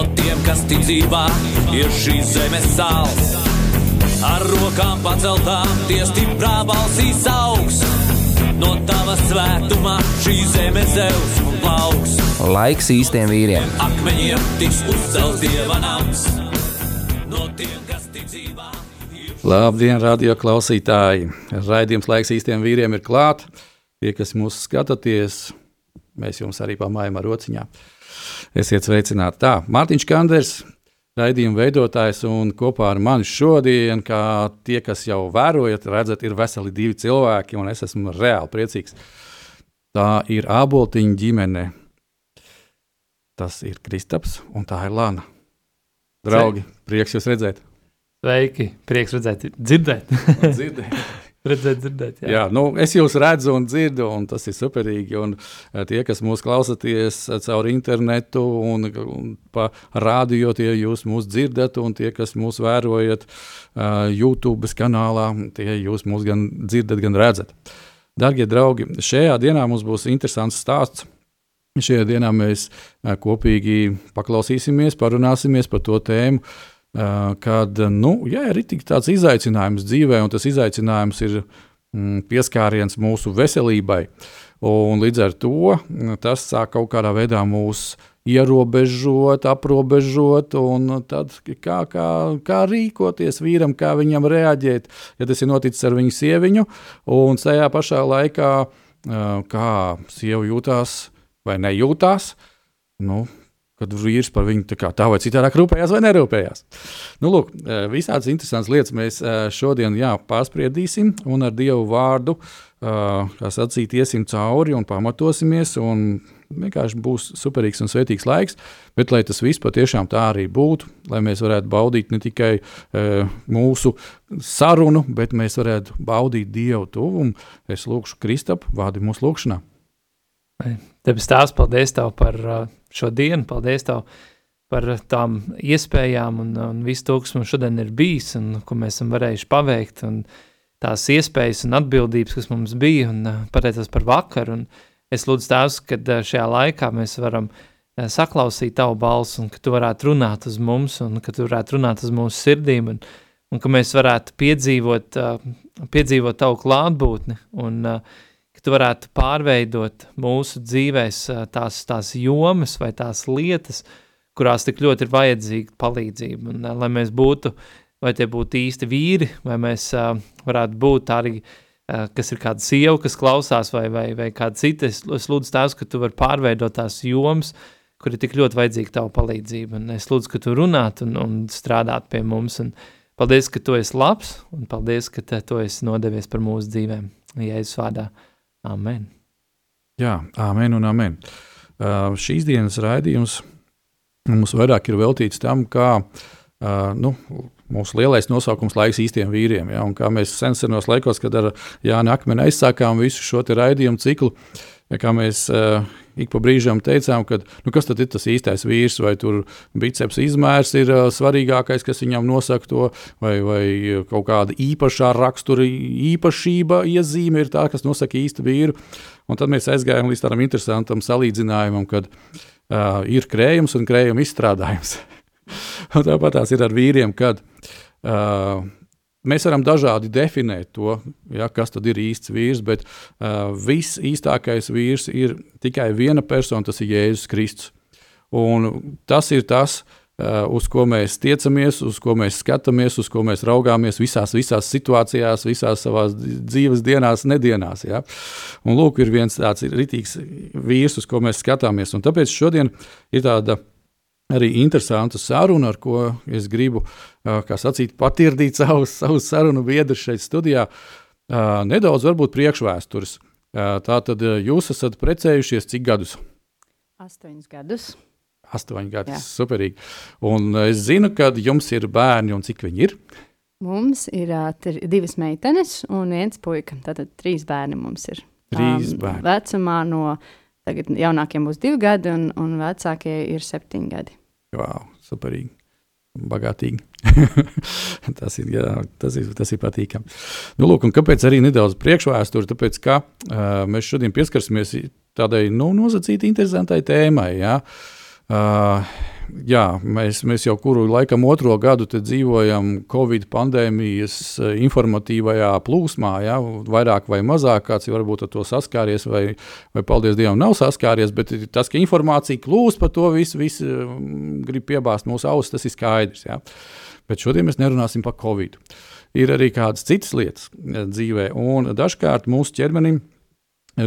No tiem, kas ticībā ir šīs zemes sāls. Ar rokām paceltām, tie stiprā balsīs augs. No tava svētumā šī zeme zeus un plauks. Laiks īstiem vīriem. Akmeņiem tiks uzcelts dieva nams. No tiem, kas ticībā ir Labdien, radio klausītāji! Raidījums laiks īstiem vīriem ir klāt. Tie, kas mūs skatāties, mēs jums arī pamājam ar rociņām. Esiet sveicināti. Tā, Mārtiņš Kanders, raidījuma veidotājs, un kopā ar mani šodien, kā tie, kas jau vērojat, redzat, ir veseli divi cilvēki, un es esmu reāli priecīgs. Tā ir aboltiņa ģimene. Tas ir Kristaps un tā ir Lana. Draugi, prieks jūs redzēt! Sveiki, prieks redzēt, dzirdēt. Dzirdēt. redzēt, dzirdēt. Jā. Jā, nu, es jūs redzu un dzirdu, un tas ir superīgi. Un eh, tie, kas mūs klausāties eh, caur internetu un, un pa rādio, tie jūs mūs dzirdat, un tie, kas mūs vērojat uh, YouTube kanālā, tie jūs mūs gan dzirdat, gan redzat. Darbie draugi, šajā dienā mums būs interesants stāsts. Šajā dienā mēs kopīgi paklausīsimies, parunāsimies par to tēmu, Uh, kad nu, jā, ir tāds izaicinājums dzīvē, un tas izaicinājums ir mm, pieskāriens mūsu veselībai. Un līdz ar to mm, tas sāk kaut kādā veidā mūs ierobežot, aprobežot, un tad kā, kā, kā rīkoties vīram, kā viņam reaģēt, ja tas ir noticis ar viņu sieviņu, un tajā pašā laikā, kā sieva jūtās vai nejūtās. Nu, kad vīrs par viņu tā, kā, tā vai citādi rūpējās vai nerūpējās. Nu, lūk, visādas interesantas lietas mēs šodien jā, pārspriedīsim un ar Dievu vārdu, kā sacīt, iesim cauri un pamatosimies. Un vienkārši būs superīgs un svētīgs laiks, bet lai tas viss patiešām tā arī būtu, lai mēs varētu baudīt ne tikai mūsu sarunu, bet mēs varētu baudīt Dievu tuvumu. Es lūgšu Kristapu vārdu mūsu lūgšanā. Tevis tās, paldies tev par uh, šo dienu, paldies tev par tām iespējām un, un visu to, kas mums šodien ir bijis un ko mēs esam varējuši paveikt un tās iespējas un atbildības, kas mums bija un uh, pateicos par vakaru. Un es lūdzu tēvs, ka uh, šajā laikā mēs varam saklausīt tavu balsu un ka tu varētu runāt uz mums un ka tu varētu runāt uz mūsu sirdīm un, un ka mēs varētu piedzīvot, piedzīvot tavu klātbūtni. Un uh, ka tu varētu pārveidot mūsu dzīvēs tās, tās jomas vai tās lietas, kurās tik ļoti ir vajadzīga palīdzība. Un, lai mēs būtu, vai tie būtu īsti vīri, vai mēs varētu būt arī, kas ir kāda sieva, kas klausās, vai, vai, vai kāda cita, es, es lūdzu tās, ka tu vari pārveidot tās jomas, kur ir tik ļoti vajadzīga tava palīdzība. Un es lūdzu, ka tu runātu un, un strādātu pie mums. Un paldies, ka tu esi labs, un paldies, ka tu esi nodevies par mūsu dzīvēm. Jēzus vārdā. Amen. Jā, amen un amen. Uh, šīs dienas raidījums mums vairāk ir veltīts tam, kā uh, nu, mūsu lielais nosaukums laiks īstiem vīriem. Ja, kā mēs senos laikos, kad ar Jānu Akmeni aizsākām visu šo raidījumu ciklu, ja, kā mēs uh, ik pa brīžam teicām, ka nu, kas tad ir tas īstais vīrs, vai tur biceps izmērs ir uh, svarīgākais, kas viņam nosaka to, vai, vai kaut kāda īpašā rakstura īpašība, iezīme ir tā, kas nosaka īstu vīru. Un tad mēs aizgājām līdz tādam interesantam salīdzinājumam, kad uh, ir krējums un krējuma izstrādājums. Tāpat tās ir ar vīriem, kad uh, Mēs varam dažādi definēt to, ja, kas ir īsts vīrs, bet uh, viss īstākais vīrs ir tikai viena persona, tas ir Jēzus Kristus. Un tas ir tas, uh, uz ko mēs tiecamies, uz ko mēs skatāmies, uz ko mēs raugāmies visās, visās situācijās, visās savās dzīves dienās, nedienās. Ja? Un lūk, ir viens tāds rītīgs vīrs, uz ko mēs skatāmies. Un tāpēc šodien ir tāda arī interesanta saruna, ar ko es gribu sacīt, patirdīt savus, savus sarunu biedrus šeit studijā. Nedaudz varbūt priekšvēstures. Tātad jūs esat precējušies cik gadus? Astoņus gadus. Astoņi gadi. Superīgi. Un es zinu, ka jums ir bērni un cik viņi ir. Mums ir uh, divas meitenes un viens puika. Tātad trīs bērni mums ir. Trīs um, bērni. Vecumā no tagad jaunākiem būs divi gadi, un, un vecākie ir septiņi gadi. Wow, superīgi. Bagātīgi. tas, ir, jā, tas, ir, tas ir patīkami. Nu, lūk, kāpēc arī nedaudz priekšvēsture? Tāpēc, ka uh, mēs šodien pieskarsimies tādai nu, nozacītai, interesantai tēmai. Jā. Uh, jā, mēs, mēs jau kuru laikam otro gadu dzīvojam Covid pandēmijas eh, informatīvajā plūsmā, ja, vairāk vai mazāk kāds varbūt ar to saskāries, vai, vai paldies Dievam, nav saskāries. Bet tas, ka informācija klūst par to visu, visu mm, grib piebāzt mūsu ausis, tas ir skaidrs. Ja. Bet šodien mēs nerunāsim par Covid. Ir arī kādas citas lietas dzīvē, un dažkārt mūsu ķermenim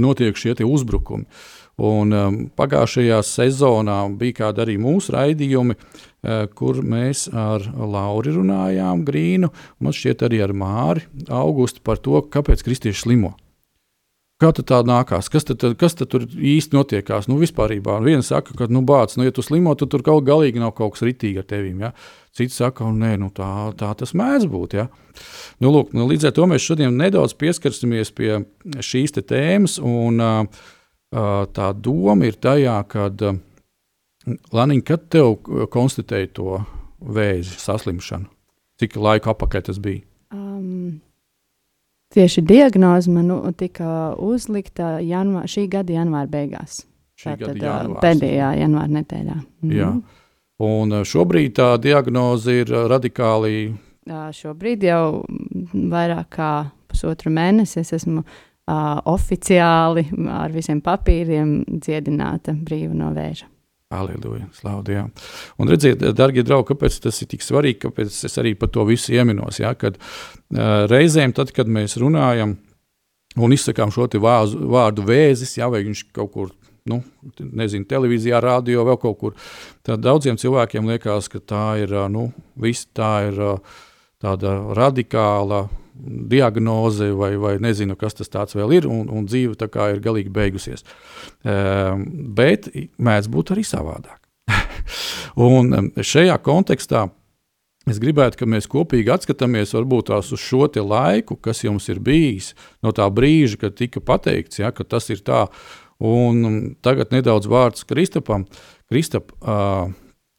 notiek šie uzbrukumi. Uh, Un, um, pagājušajā sezonā bija kādi arī mūsu raidījumi, uh, kur mēs ar Lauru runājām, Grīnu, un šķiet arī ar Māri Augustu par to, kāpēc kristieši slimo. Kā tā nākās? Kas tad, kas tad tur īsti notiekās? Nu, vispār viena saka, ka, nu, bāc, nu, ja tu slimo, tad tur kaut galīgi nav kaut kas ritīgi ar tevīm. Ja? Cits saka, nē, nu, tā, tā tas mēdz būt. Ja? Nu, lūk, nu, līdz ar to mēs šodien nedaudz pieskarsimies pie šīs tēmas. Un, uh, tā doma ir tajā, ka Laniņa, kad tev konstatēja to vēzi saslimšanu, cik laika apakaļ tas bija? Um, tieši diagnoze man nu, tika uzlikta janvā, šī gada janvāra beigās. Šī Tātad, gada janvārs, pēdējā janvāra nedēļā. Mhm. Jā. Un šobrīd tā diagnoze ir radikāli. Šobrīd jau vairāk kā pusotru mēnesi es esmu uh, uh, oficiāli ar visiem papīriem dziedināta brīva no vēža. Aleluja, slavu Dievam. Un redziet, darbie draugi, kāpēc tas ir tik svarīgi, kāpēc es arī par to visu ieminos. Ja? Kad uh, reizēm, tad, kad mēs runājam un izsakām šo vāzu, vārdu vēzis, ja, vai viņš kaut kur nu, nezinu, televīzijā, radio, vēl kaut kur. Tad daudziem cilvēkiem liekas, ka tā ir, nu, viss tā ir tāda radikāla diagnoze, vai, vai nezinu, kas tas vēl ir, un, un dzīve ir galīgi beigusies. Um, bet mēdz būt arī savādāk. un šajā kontekstā es gribētu, ka mēs kopīgi atskatāmies varbūt tās uz šo laiku, kas jums ir bijis no tā brīža, kad tika pateikts, ja, ka tas ir tā. Un tagad nedaudz vārds Kristapam. Kristap,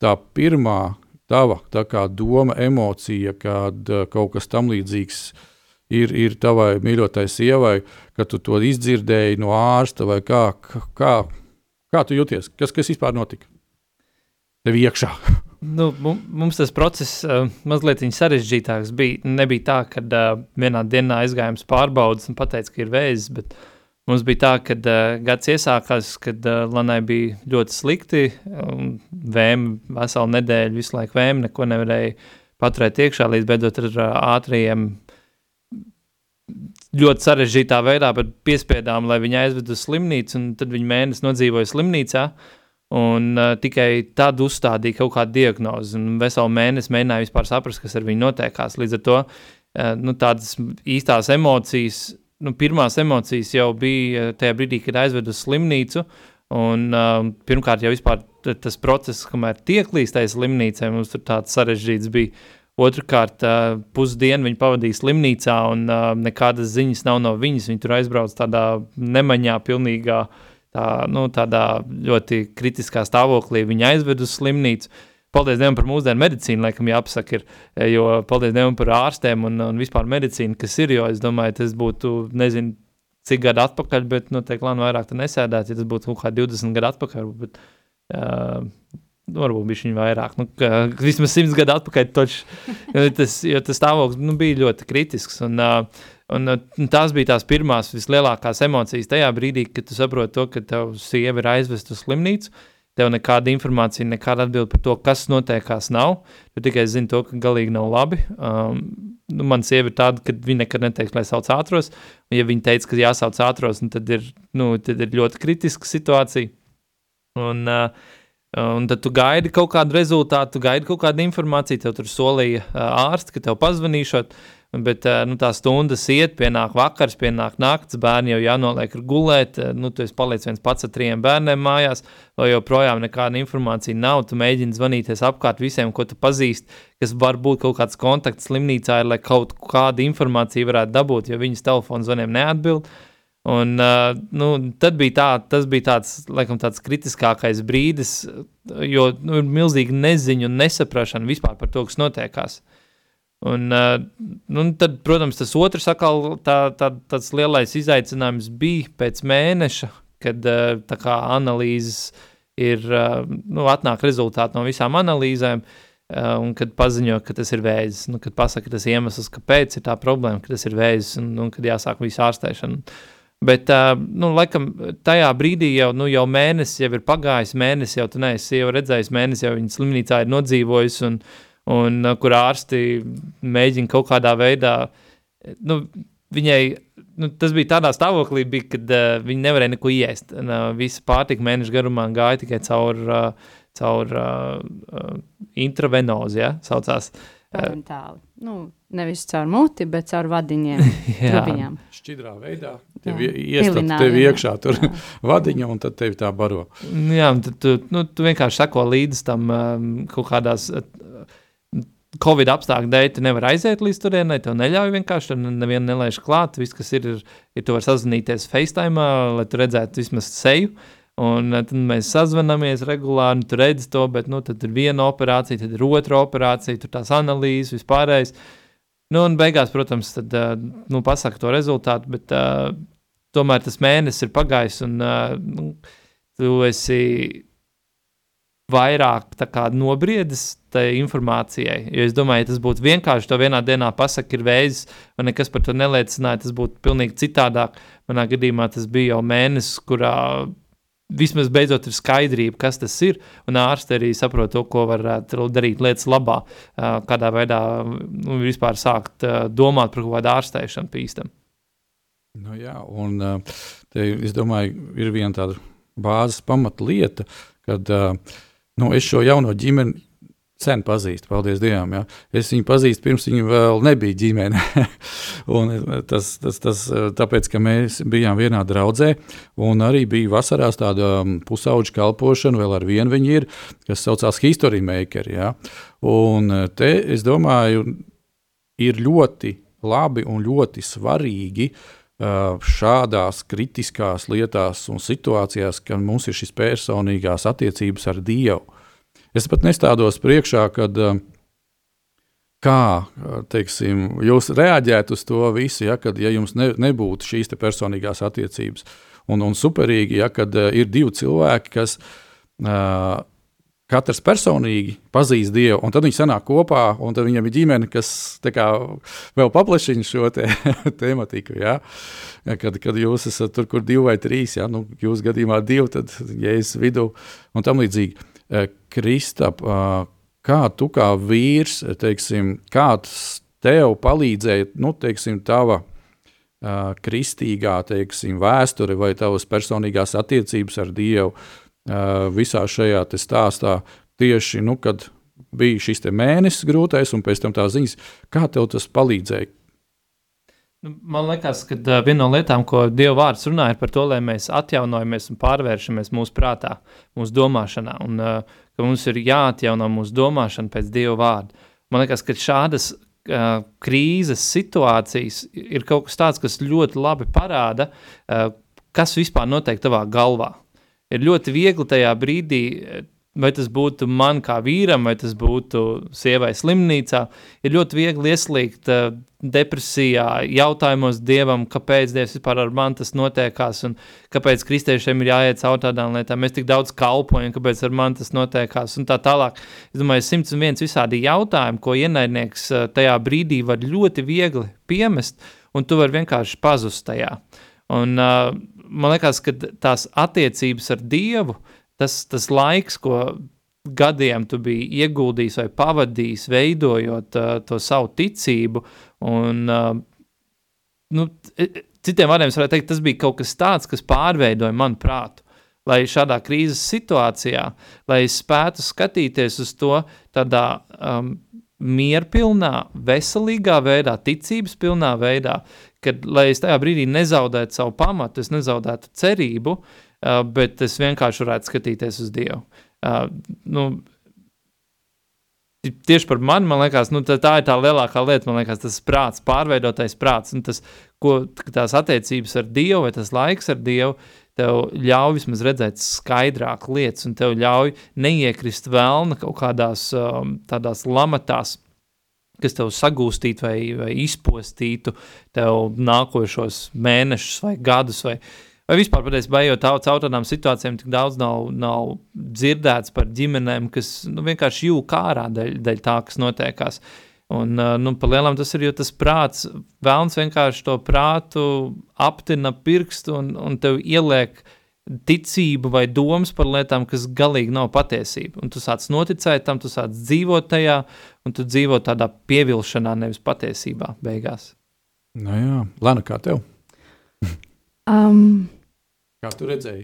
tā pirmā tava tā doma, emocija, kad uh, kaut kas tam līdzīgs ir, ir tavai mīļotai sievai, ka tu to izdzirdēji no ārsta vai kā, kā, kā tu jūties? Kas, kas vispār notika? Tev iekšā. Nu, mums tas process uh, mazliet sarežģītāks bija. Nebija tā, ka uh, vienā dienā aizgājām pārbaudas un pateica, ka ir vēzis, bet Mums bija tā, ka uh, gads iesākās, kad uh, Lanai bija ļoti slikti, un vēma veselu nedēļu, visu laiku vēma, neko nevarēja paturēt iekšā, līdz beidzot ar uh, ātriem, ļoti sarežģītā veidā, bet piespiedām, lai viņa aizved uz slimnīcu, un tad viņa mēnesi nodzīvoja slimnīcā, un uh, tikai tad uzstādīja kaut kādu diagnozi, un veselu mēnesi mēģināja vispār saprast, kas ar viņu notiekās. Līdz ar to uh, nu, tādas īstās emocijas nu, pirmās emocijas jau bija eh, tajā brīdī, kad aizvedu uz slimnīcu. Un, uh, pirmkārt, jau tas process, kamēr tiek līdz tai slimnīcai, mums tur tāds sarežģīts bija. Otrakārt, uh, pusdienu viņa pavadīja slimnīcā, un uh, nekādas ziņas nav no viņas. Viņa tur aizbrauca tādā nemaņā, pilnīgā, tā, nu, tādā ļoti kritiskā stāvoklī. Viņa aizved uz slimnīcu. Uh, paldies Dievam par mūsdienu medicīnu, laikam jāpasaka, ir, e, jo paldies Dievam par ārstiem un, un vispār medicīnu, kas ir, jo es domāju, tas būtu, nezinu, cik gadu atpakaļ, bet noteikti Lana vairāk tā nesēdētu, ja tas būtu kaut kā 20 gadu atpakaļ, bet uh, varbūt bija viņa vairāk, nu, ka, vismaz 100 gadu atpakaļ, toč, tas, tas stāvoklis nu, bija ļoti kritisks, un, uh, un, un tās bija tās pirmās vislielākās emocijas tajā brīdī, kad tu saproti to, ka tev sieva ir aizvest uz slimnīcu, uh, tev nekāda informācija, nekāda atbilde par to, kas notiekās, nav. Tu tikai zini to, ka galīgi nav labi. Um, nu, man sieva ir tāda, ka viņa nekad neteiks, lai sauc ātros. Un, ja viņa teica, ka jāsauc ātros, nu, tad, ir, nu, tad ir ļoti kritiska situācija. Un, uh, Un tad tu gaidi kaut kādu rezultātu, tu gaidi kaut kādu informāciju, tev tur solīja uh, ārsti, ka tev pazvanīšot. Bet uh, nu, tā stundas iet, pienāk vakars, pienāk naktis, bērni jau jānoliek gulēt. Uh, nu, tu palicis viens pats ar trim bērniem mājās, vai joprojām nekāda informācija nav. Tu mēģini zvanīties apkārt visiem, ko tu pazīsti, kas var būt kaut kāds kontakts slimnīcā, lai kaut kādu informāciju varētu dabūt, jo viņas telefonu zvaniem neatbild. Un, uh, nu, tad bija tā, tas bija tāds, laikam, tāds kritiskākais brīdis, jo nu, ir milzīga neziņa un nesaprašana vispār par to, kas notiekās. Uh, Un, uh, nu, tad, protams, tas otrs atkal tā, tā, tāds lielais izaicinājums bija pēc mēneša, kad uh, tā kā analīzes ir, uh, nu, atnāk rezultāti no visām analīzēm, un kad paziņo, ka tas ir vēzis, nu, kad pasaka tas iemesls, kāpēc ir tā problēma, ka tas ir vēzis, un, un kad jāsāk visu ārstēšanu. Bet, nu, laikam, tajā brīdī jau, nu, jau mēnesis jau ir pagājis, mēnesis jau tu neesi jau redzējis, mēnesis jau viņa slimnīcā ir nodzīvojis, un, uh, un uh, kur ārsti mēģina kaut kādā veidā, nu, viņai, nu, tas bija tādā stāvoklī, bija, kad uh, viņi nevarēja neko iest. Un, uh, visa pārtika mēneša garumā gāja tikai caur, uh, caur uh, uh, intravenozi, ja, saucās. Parentāli. Nu, nevis caur muti, bet caur vadiņiem, trubiņām. Šķidrā veidā tev iestat tev iekšā tur jā. vadiņa un tad tevi tā baro. Jā, un tad tu, nu, tu vienkārši sako līdz tam um, kaut kādās Covid apstākļu dēļ tu nevari aiziet līdz turienei, tev neļauj vienkārši, tur nevienu nelaiž klāt. Viss, kas ir, ir, ir tu vari sazvanīties FaceTime, lai tu redzētu vismaz seju. Un tad mēs sazvanāmies regulāri, un tu redzi to, bet nu, tad ir viena operācija, tad ir otra operācija, tur tās analīzes, vispārējais. Nu, un beigās, protams, tad, nu, pasaka to rezultātu, bet uh, tomēr tas mēnesis ir pagājis, un uh, tu esi vairāk kā, nobriedis tai informācijai. Jo es domāju, ja tas būtu vienkārši to vienā dienā pasakot, ir vēzis, un nekas par to neliecināja, tas būtu pilnīgi citādāk. Manā gadījumā tas bija jau mēnesis, kurā vismaz beidzot ir skaidrība, kas tas ir, un ārste arī saprot to, ko var darīt lietas labā, kādā veidā nu, vispār sākt domāt par kaut kādu ārstēšanu pīstam. Nu jā, un te, es domāju, ir viena tāda bāzes pamatlieta, kad uh, Nu, es šo jauno ģimeni sen pazīstu, paldies Dievam. Ja. Es viņu pazīstu pirms viņa vēl nebija ģimene. tas, tas, tas tāpēc, ka mēs bijām vienā draudzē, un arī bija vasarās tāda um, pusauģa kalpošana, vēl ar vienu viņi ir, kas saucās History Maker. Ja. Un te, es domāju, ir ļoti labi un ļoti svarīgi uh, šādās kritiskās lietās un situācijās, kad mums ir šīs personīgās attiecības ar Dievu. Es pat nestādos priekšā, kad kā teiksim, jūs reaģētu uz to visu, ja, kad, ja jums ne, nebūtu šīs personīgās attiecības. Un, un superīgi, ja, kad ir divi cilvēki, kas uh, katrs personīgi pazīst Dievu, un tad viņi sanāk kopā, un tad viņiem ir ģimene, kas kā, vēl paplašina šo te, tematiku. Ja? Kad, kad jūs esat tur, kur divi vai trīs, ja? nu, jūsu gadījumā divi, tad jēzus vidū un tam līdzīgi. Kristap, kā tu kā vīrs, teiksim, kāds tev palīdzēja, nu, teiksim, tava kristīgā teiksim, vēsture vai tavas personīgās attiecības ar Dievu visā šajā stāstā tieši, nu, kad bija šis mēnesis grūtais un pēc tam tā ziņas, kā tev tas palīdzēja? Nu, man liekas, ka uh, viena no lietām, ko Dieva vārds runā, ir par to, lai mēs atjaunojamies un pārvēršamies mūsu prātā, mūsu domāšanā, un uh, ka mums ir jāatjauno mūsu domāšana pēc Dieva vārda. Man liekas, ka šādas krīzes situācijas ir kaut kas tāds, kas ļoti labi parāda, kas vispār notiek tavā galvā ir ļoti viegli tajā brīdī, vai tas būtu man kā vīram, vai tas būtu sievai slimnīcā, ir ļoti viegli ieslīgt uh, depresijā, jautājumos dievam, kāpēc dievs vispār ar mani tas notiekās, un kāpēc kristiešiem ir jāiet caur tādām lietām, mēs tik daudz kalpojam, kāpēc ar mani tas notiekās, un tā tālāk. Es domāju, simts un viens visādi jautājumi, ko ienaidnieks uh, tajā brīdī var ļoti viegli piemest, un tu vari vienkārši pazust tajā. Un, uh, man liekas, ka tās attiecības ar Dievu, tas, tas laiks, ko gadiem tu biji ieguldījis vai pavadījis, veidojot uh, to savu ticību, un uh, nu, citiem vārdiem es varētu teikt, tas bija kaut kas tāds, kas pārveidoja manu prātu. Lai šādā krīzes situācijā, lai es spētu skatīties uz to tādā um, mierpilnā, veselīgā veidā, ticības pilnā veidā, kad, lai es tajā brīdī nezaudētu savu pamatu, es nezaudētu cerību, uh, bet es vienkārši varētu skatīties uz Dievu. Uh, nu, tieši par mani, man liekas, nu, tā, tā ir tā lielākā lieta. Man liekas, tas prāts, pārveidotais prāts, un tas, ko tās attiecības ar Dievu vai tas laiks ar Dievu. Tev ļauj vismaz redzēt skaidrāk lietas, un tev ļauj neiekrist vēlna kaut kādās um, tādās lamatās, kas tev sagūstītu vai, vai izpostītu tev nākošos mēnešus vai gadus. Vai, uh, Vai vispār patiesībā ejot caur tādām situācijām, tik daudz nav, nav dzirdēts par ģimenēm, kas nu, vienkārši jūka ārā dēļ, dēļ tā, kas notiekās. Un, nu, pa lielam tas ir, jo tas prāts, vēlns vienkārši to prātu aptina pirkstu un, un tev ieliek ticību vai domas par lietām, kas galīgi nav patiesība. Un tu sāc noticēt tam, tu sāc dzīvot tajā, un tu dzīvo tādā pievilšanā, nevis patiesībā beigās. Nu jā, Lana, kā tev? Um, Kā tu redzēji?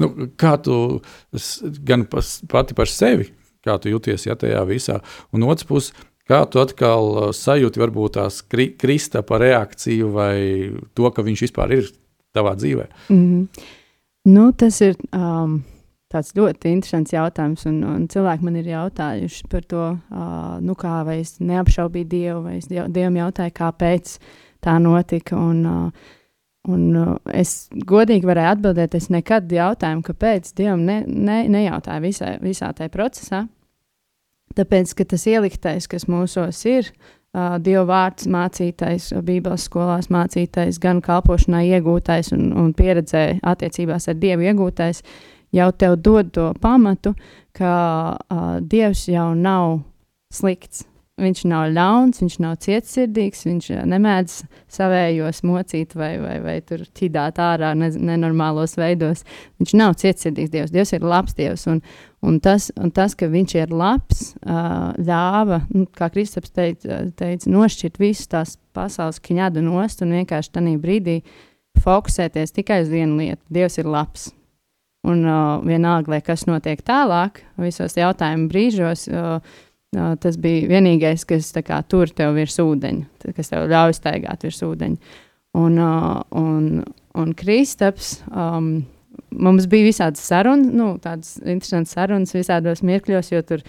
Nu, kā tu gan pas, pati par sevi, kā tu jūties ja, tajā visā, un otrs puses, kā tu atkal uh, sajūti varbūt tās kri, Kristapa reakciju vai to, ka viņš vispār ir tavā dzīvē? Mm -hmm. Nu, tas ir um, tāds ļoti interesants jautājums, un, un cilvēki man ir jautājuši par to, uh, nu kā, vai es neapšaubīju Dievu, vai es Dievam jautāju, kāpēc tā notika. Un, uh, Un uh, es godīgi varēju atbildēt, es nekad jautājumu, kāpēc Dievam ne, ne, nejautāju visā, visā tajā procesā. Tāpēc, ka tas ieliktais, kas mūsos ir, uh, Dieva vārds mācītais, Bībeles skolās mācītais, gan kalpošanā iegūtais un, un pieredzē attiecībās ar Dievu iegūtais, jau tev dod to pamatu, ka uh, Dievs jau nav slikts. Viņš nav ļauns, viņš nav cietsirdīgs, viņš eh, nemēdz savējos mocīt vai, vai, vai tur ķidāt ārā ne, nenormālos veidos. Viņš nav cietsirdīgs Dievs. Dievs ir labs Dievs. Un, un, tas, un tas, ka viņš ir labs, ļāva, nu, kā Kristaps teica, teica, nošķirt visu tās pasaules kņadu nost un vienkārši tajā brīdī fokusēties tikai uz vienu lietu. Dievs ir labs. Un uh, vienalga, kas notiek tālāk, visos jautājumu brīžos. Uh, tas bija vienīgais, kas kā, tur tev virs ūdeņa, kas tev ļauj staigāt virs ūdeņa. Un, un, un Kristaps, um, mums bija visādas sarunas, nu, tādas interesantas sarunas visādos mirkļos, jo tur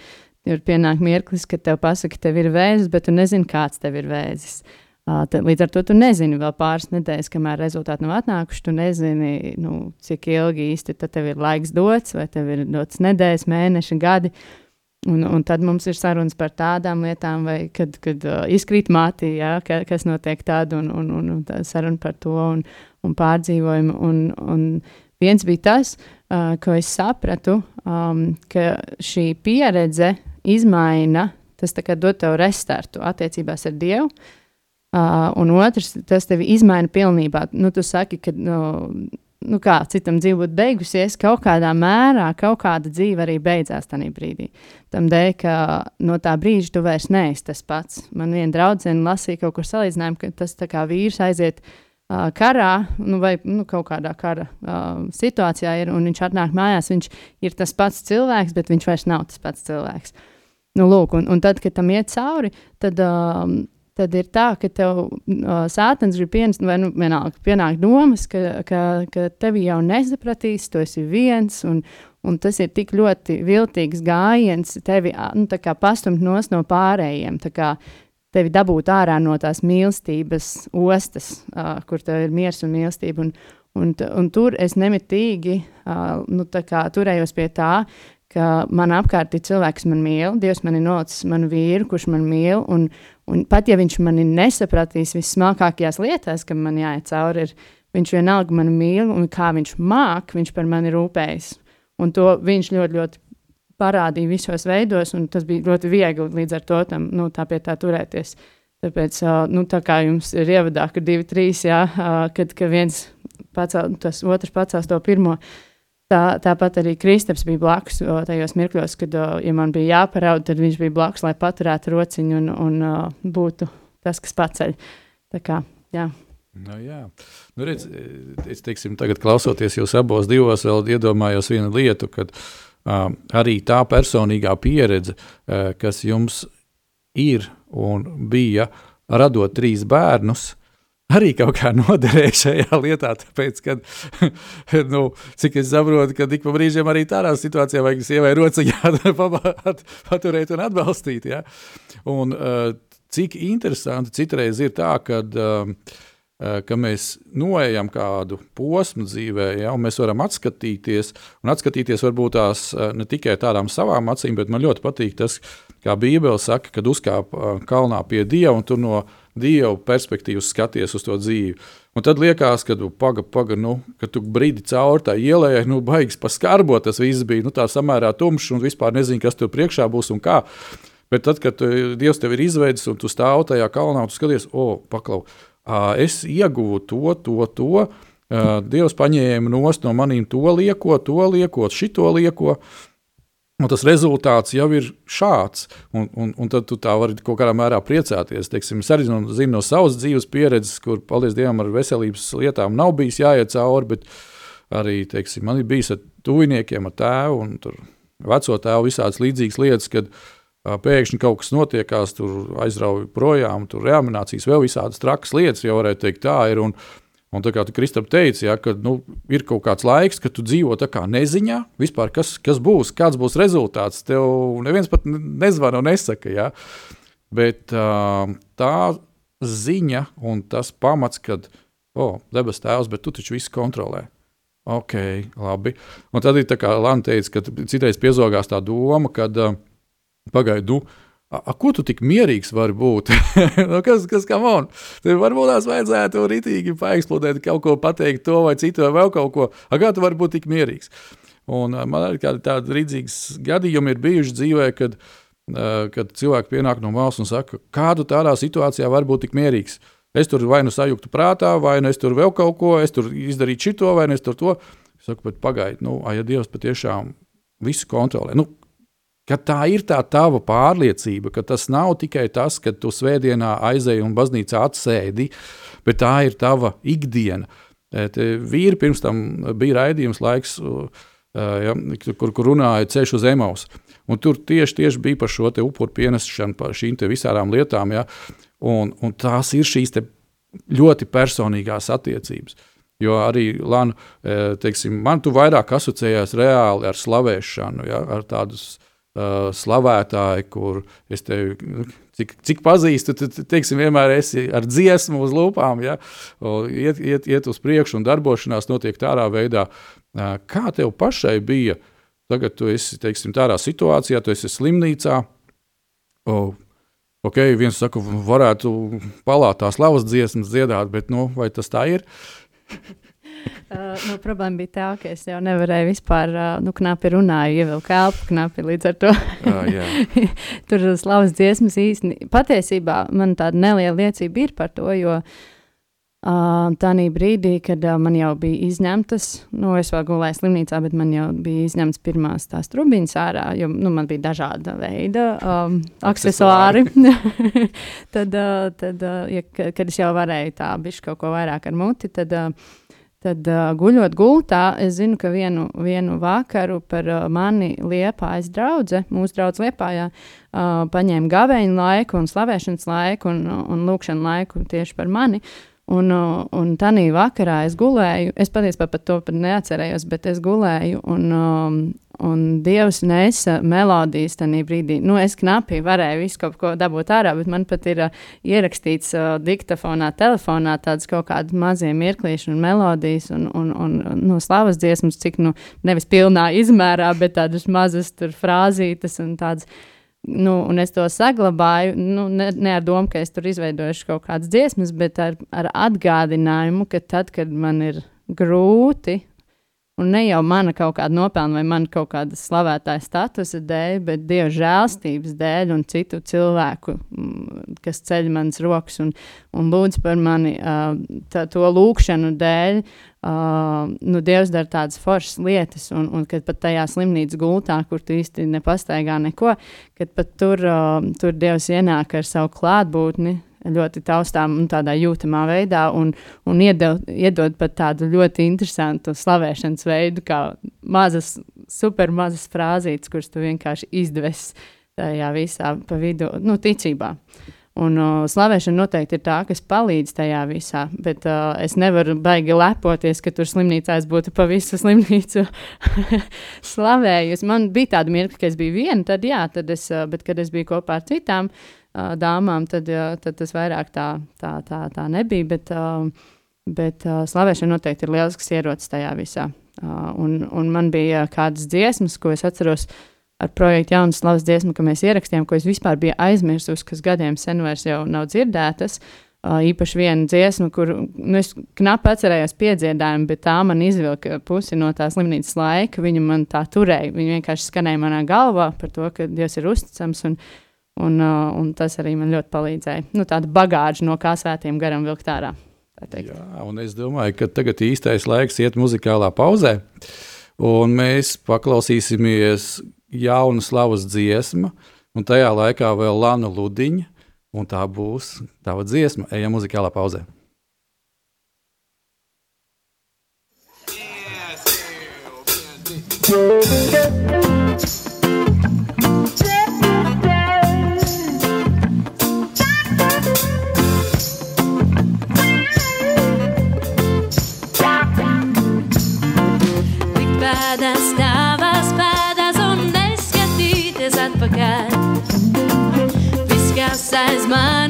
ir pienāk mirklis, kad tev pasaka, ka tev ir vēzis, bet tu nezini, kāds tev ir vēzis. Līdz ar to tu nezini vēl pāris nedēļas, kamēr rezultāti nav atnākuši. Tu nezini, nu, cik ilgi īsti tev ir laiks dots, vai tev ir dots nedēļas, mēneši, gadi. Uh, Un, un tad mums ir sarunas par tādām lietām, vai kad, kad uh, izkrīt mātī, ja, ka, kas notiek tāda, un, un, un, un tā saruna par to un, un pārdzīvojumu. Un, un viens bija tas, uh, ko es sapratu, um, ka šī pieredze izmaina, tas dod tev restartu attiecībās ar Dievu. Uh, un otrs, tas tevi izmaina pilnībā. Nu, tu saki, ka nu, nu kā citam dzīve būtu beigusies, kaut kādā mērā kaut kāda dzīve arī beidzās tajā brīdī. Tam dēļ, ka no tā brīža tu vairs neesi tas pats. Man viena draudzene lasīja kaut kur salīdzinājumu, ka tas kā vīrs aiziet uh, karā, nu, vai nu, kaut kādā kara uh, situācijā, ir, un viņš atnāk mājās, viņš ir tas pats cilvēks, bet viņš vairs nav tas pats cilvēks. Nu, lūk, un, un tad, kad tam iet cauri, tad um, tad ir tā, ka tev uh, sātens grib pienākt, vai nu, vienalga, pienāk domas, ka, ka, ka tevi jau nesapratīs, tu esi viens, un, un tas ir tik ļoti viltīgs gājiens, tevi nu, pastumt no pārējiem. Tevi dabūt ārā no tās mīlestības ostas, uh, kur tev ir miers un mīlestība. Un, un, un tur es nemitīgi uh, nu, turējos pie tā, ka man apkārt ir cilvēks, kas man mīl, Dievs man ir nolicis manu vīru, kurš man mīl, un, Un pat ja viņš mani nesapratīs vismākākajās lietās, kam man jāiet cauri, ir, viņš vienalga mani mīl un kā viņš māk, viņš par mani rūpējas. Un to viņš ļoti, ļoti parādīja visos veidos, un tas bija ļoti viegli līdz ar to tam, nu, tā pie tā turēties. Tāpēc, nu, tā kā jums ir ievadā, ka divi, trīs, jā, kad, kad viens pacēl, tas otrs pacēls to pirmo, uh, Tā, tāpat arī Kristaps bija blakus tajos mirkļos, kad, ja man bija jāparauda, tad viņš bija blakus, lai paturētu rociņu un, un būtu tas, kas paceļ. Tā kā, jā. Nu, jā, nu, redz, es teiksim, tagad klausoties jūs abos divos, vēl iedomājos vienu lietu, kad uh, arī tā personīgā pieredze, uh, kas jums ir un bija radot trīs bērnus, arī kaut kā noderēja šajā lietā. Tāpēc, kad, nu, cik es saprotu, ka ik pa brīžiem arī tādā situācijā vajag sievai rociņā paturēt un atbalstīt. Ja? Un, uh, cik interesanti citreiz ir tā, kad, uh, ka mēs noejam kādu posmu dzīvē, ja, un mēs varam atskatīties, un atskatīties varbūt tās ne tikai tādām savām acīm, bet man ļoti patīk tas, kā Bībele saka, kad uzkāp kalnā pie Dieva un tur no Dieva perspektīvas skaties uz to dzīvi. Un tad liekas, ka tu paga, paga, nu, ka tu brīdi cauri tā ielai, nu, baigs paskarbot, tas viss bija nu, tā samērā tumšs un vispār nezinu, kas tur priekšā būs un kā. Bet tad, kad tu, Dievs tev ir izveidis un tu stāv tajā kalnā un skaties, o, paklau, es ieguvu to, to, to. Dievs paņēma no maniem to lieko, to lieko, šito lieko. Un tas rezultāts jau ir šāds, un, un, un tad tu tā vari kaut kādā mērā priecāties. Teiksim, es arī zinu no savas dzīves pieredzes, kur, paldies Dievam, ar veselības lietām nav bijis jāiet cauri, bet arī teiksim, man ir bijis ar tuviniekiem, ar tēvu un veco tēvu visādas līdzīgas lietas, kad pēkšņi kaut kas notiekās, tur aizrauja projām, tur reanimācijas, vēl visādas trakas lietas, jau varētu teikt, tā ir. Un, Un tā kā tu Kristap teici, ja, ka nu, ir kaut kāds laiks, kad tu dzīvo tā kā neziņā, vispār kas, kas būs, kāds būs rezultāts. Tev neviens pat nezvana un nesaka. Ja. Bet tā ziņa un tas pamats, kad, oh, debes tēvs, bet tu taču visu kontrolē. Ok, labi. Un tad ir tā kā Lana teica, ka citreiz piezogās tā doma, ka uh, pagaidu. Nu, A, ko tu tik mierīgs vari būt? nu, kas, kas kam on? Tev varbūt tās vajadzētu rītīgi paeksplodēt, kaut ko pateikt to vai citu vai vēl kaut ko. A, kā tu vari būt tik mierīgs? Un man arī tādi rīdzīgas gadījumi ir bijuši dzīvē, kad, kad cilvēki pienāk no malas un saka, kādu tādā situācijā var būt tik mierīgs. Es tur vai nu sajūtu prātā, vai nu es tur vēl kaut ko, es tur izdarīju šito, vai nu es tur to. Es saku, bet pagaidi, nu, ja Dievs patiešām visu kontrolē. Nu, ka tā ir tā tava pārliecība, ka tas nav tikai tas, ka tu svētdienā aizēji un baznīcā atsēdi, bet tā ir tava ikdiena. E, vīri pirms tam bija raidījums laiks, ja, kur, kur runāja ceļš uz Emaus. Un tur tieši, tieši bija par šo upuru pienesšanu, par šīm visām lietām. Ja, un, un tās ir šīs ļoti personīgās attiecības. Jo arī Lana, e, teiksim, man tu vairāk asociējās reāli ar slavēšanu, ja, ar tādus uh, slavētāji, kur es tevi. Nu, cik, cik pazīstu, tad, teiksim, vienmēr esi ar dziesmu uz lūpām, ja? iet, iet, iet uz priekšu un darbošanās notiek tādā veidā. Uh, kā tev pašai bija? Tagad tu esi teiksim, tādā situācijā, tu esi slimnīcā. Oh, ok, viens saka, varētu palātā slavas dziesmas dziedāt, bet nu, vai tas tā ir? Uh, nu, problēma bija tā, ka es jau nevarēju vispār, uh, nu, knapi runāju, ievilku elpu knapi līdz ar to. uh, Tur slavas dziesmas īstenībā. Patiesībā man tāda neliela liecība ir par to, jo uh, tādā brīdī, kad uh, man jau bija izņemtas, nu, es vēl gulēju slimnīcā, bet man jau bija izņemtas pirmās tās trubiņas ārā, jo nu, man bija dažāda veida um, aksesuāri. tad, uh, tad uh, ja, kad es jau varēju tā bišķi kaut ko vairāk ar muti, tad. Uh, Tad, uh, guļot gultā, es zinu, ka vienu, vienu vakaru par uh, mani liepājas draugu, mūsu draugs liepājā, uh, paņēma gaveņu laiku un slavēšanas laiku un, un lūkšanu laiku tieši par mani. Un, un tādā vakarā es gulēju, es patiesībā par to pat neatcerējos, bet es gulēju, un, um, un Dievs nesa melodijas tajā brīdī. Nu, es knapi varēju visu kaut ko dabūt ārā, bet man pat ir uh, ierakstīts uh, diktafonā, telefonā tādas kaut kādas mazie mirklīši un melodijas un, un, un, un no slavas dziesmas, cik nu nevis pilnā izmērā, bet tādas mazas frāzītes un tādas Nu, un es to saglabāju, nu, ne, ne ar domu, ka es tur izveidoju kaut kādas dziesmas, bet ar, ar atgādinājumu, ka tad, kad man ir grūti, un ne jau mana kaut kāda nopelna vai mana kaut kāda slavētāja statusa dēļ, bet dieva žēlstības dēļ un citu cilvēku, mm, kas ceļ manas rokas un, un lūdz par mani tā, to lūkšanu dēļ, Uh, nu, Dievs dara tādas foršas lietas, un, un kad pat tajā slimnīcas gultā, kur tu īsti nepastaigā neko, kad pat tur, uh, tur Dievs ienāk ar savu klātbūtni ļoti taustām un tādā jūtamā veidā, un, un iedod, iedod pat tādu ļoti interesantu slavēšanas veidu, kā mazas, super mazas frāzītes, kuras tu vienkārši izdevesi tajā visā pa vidu, nu, ticībā. Un uh, slavēšana noteikti ir tā, kas palīdz tajā visā, bet uh, es nevaru baigi lepoties, ka tur slimnīcās būtu pa visu slimnīcu slavējusi. Man bija tāda mirkļa, ka es biju viena, tad jā, tad es, uh, bet kad es biju kopā ar citām uh, dāmām, tad, uh, tad tas vairāk tā, tā, tā, tā nebija, bet, uh, bet uh, slavēšana noteikti ir lielisks ierocis tajā visā. Uh, un, un man bija kādas dziesmas, ko es atceros, uh, ar projektu Jaunas Slavas dziesmu, ka mēs ierakstījām, ko es vispār biju aizmirsusi, kas gadiem sen vairs nav dzirdētas. Uh, īpaši viena dziesma, kur nu, es knapi atcerējos piedziedājumu, bet tā man izvilka pusi no tā slimnīcas laika. Viņa man tā turēja. Viņa vienkārši skanēja manā galvā par to, ka Dievs ir uzticams. Un, un, uh, un tas arī man ļoti palīdzēja. Nu, tāda bagāža no kā svētiem garam vilkt ārā. Jā, un es domāju, ka tagad īstais laiks iet muzikālā pauzē. Un mēs paklausīsimies jauna slavas dziesma, un tajā laikā vēl Lana Ludiņa, un tā būs tava dziesma. Ejam muzikālā pauzē. Yes, as mães.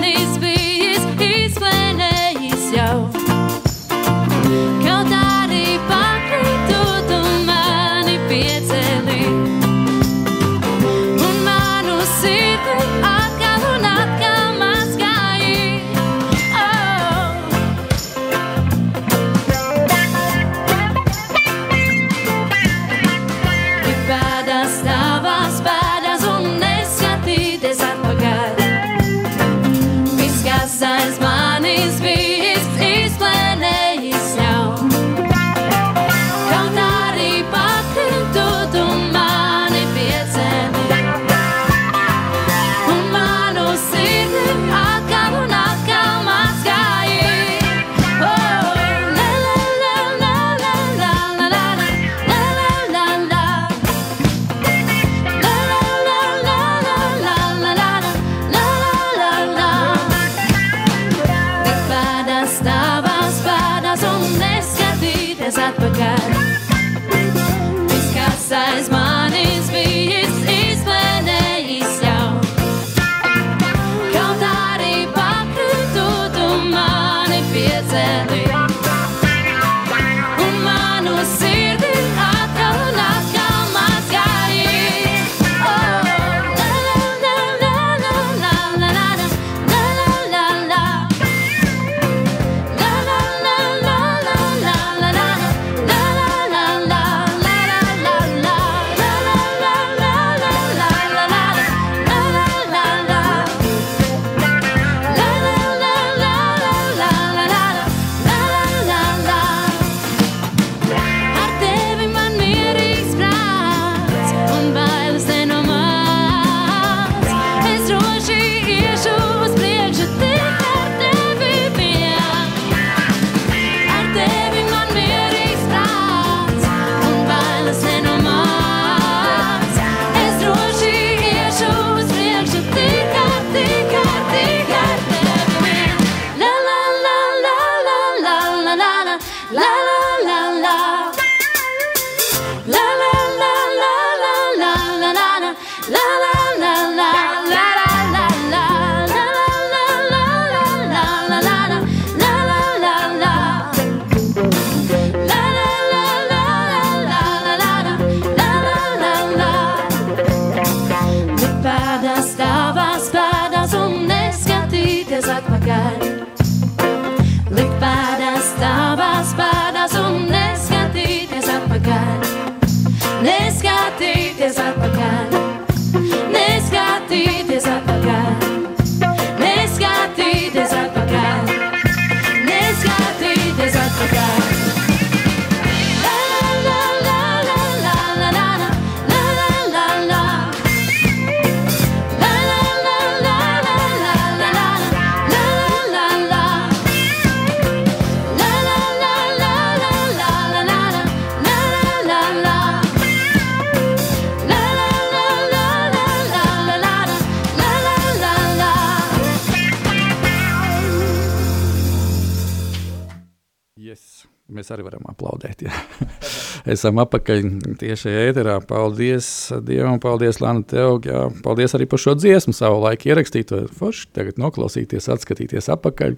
Esam apakaļ tieši ēterā. Paldies Dievam, paldies Lana tev. Jā. Paldies arī par šo dziesmu savu laiku ierakstīto. Forši tagad noklausīties, atskatīties apakaļ.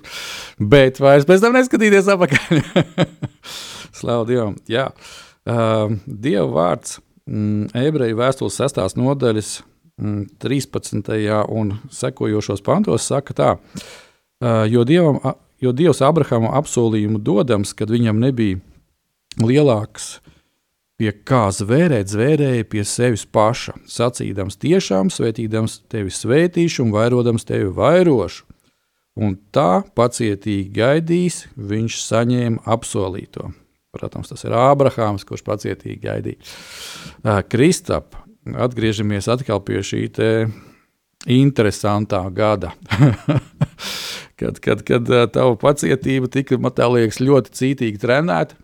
Bet vairs pēc tam neskatīties apakaļ. Slavu Dievam. Jā. Uh, Dieva vārds mm, ebreju vēstules sestās nodaļas mm, 13. un sekojošos pantos saka tā, uh, jo Dievam Jo Dievs Abrahamam apsolījumu dodams, kad viņam nebija lielāks pie kā zvērēt, zvērēja pie sevis paša, sacīdams, tiešām svētīdams tevi svētīšu un vairodams tevi vairošu. Un tā pacietīgi gaidīs, viņš saņēma apsolīto. Protams, tas ir Ābrahāms, kurš pacietīgi gaidīja. Kristap, atgriežamies atkal pie šī interesantā gada. kad, kad, kad tava pacietība tika, man liekas, ļoti cītīgi trenēta.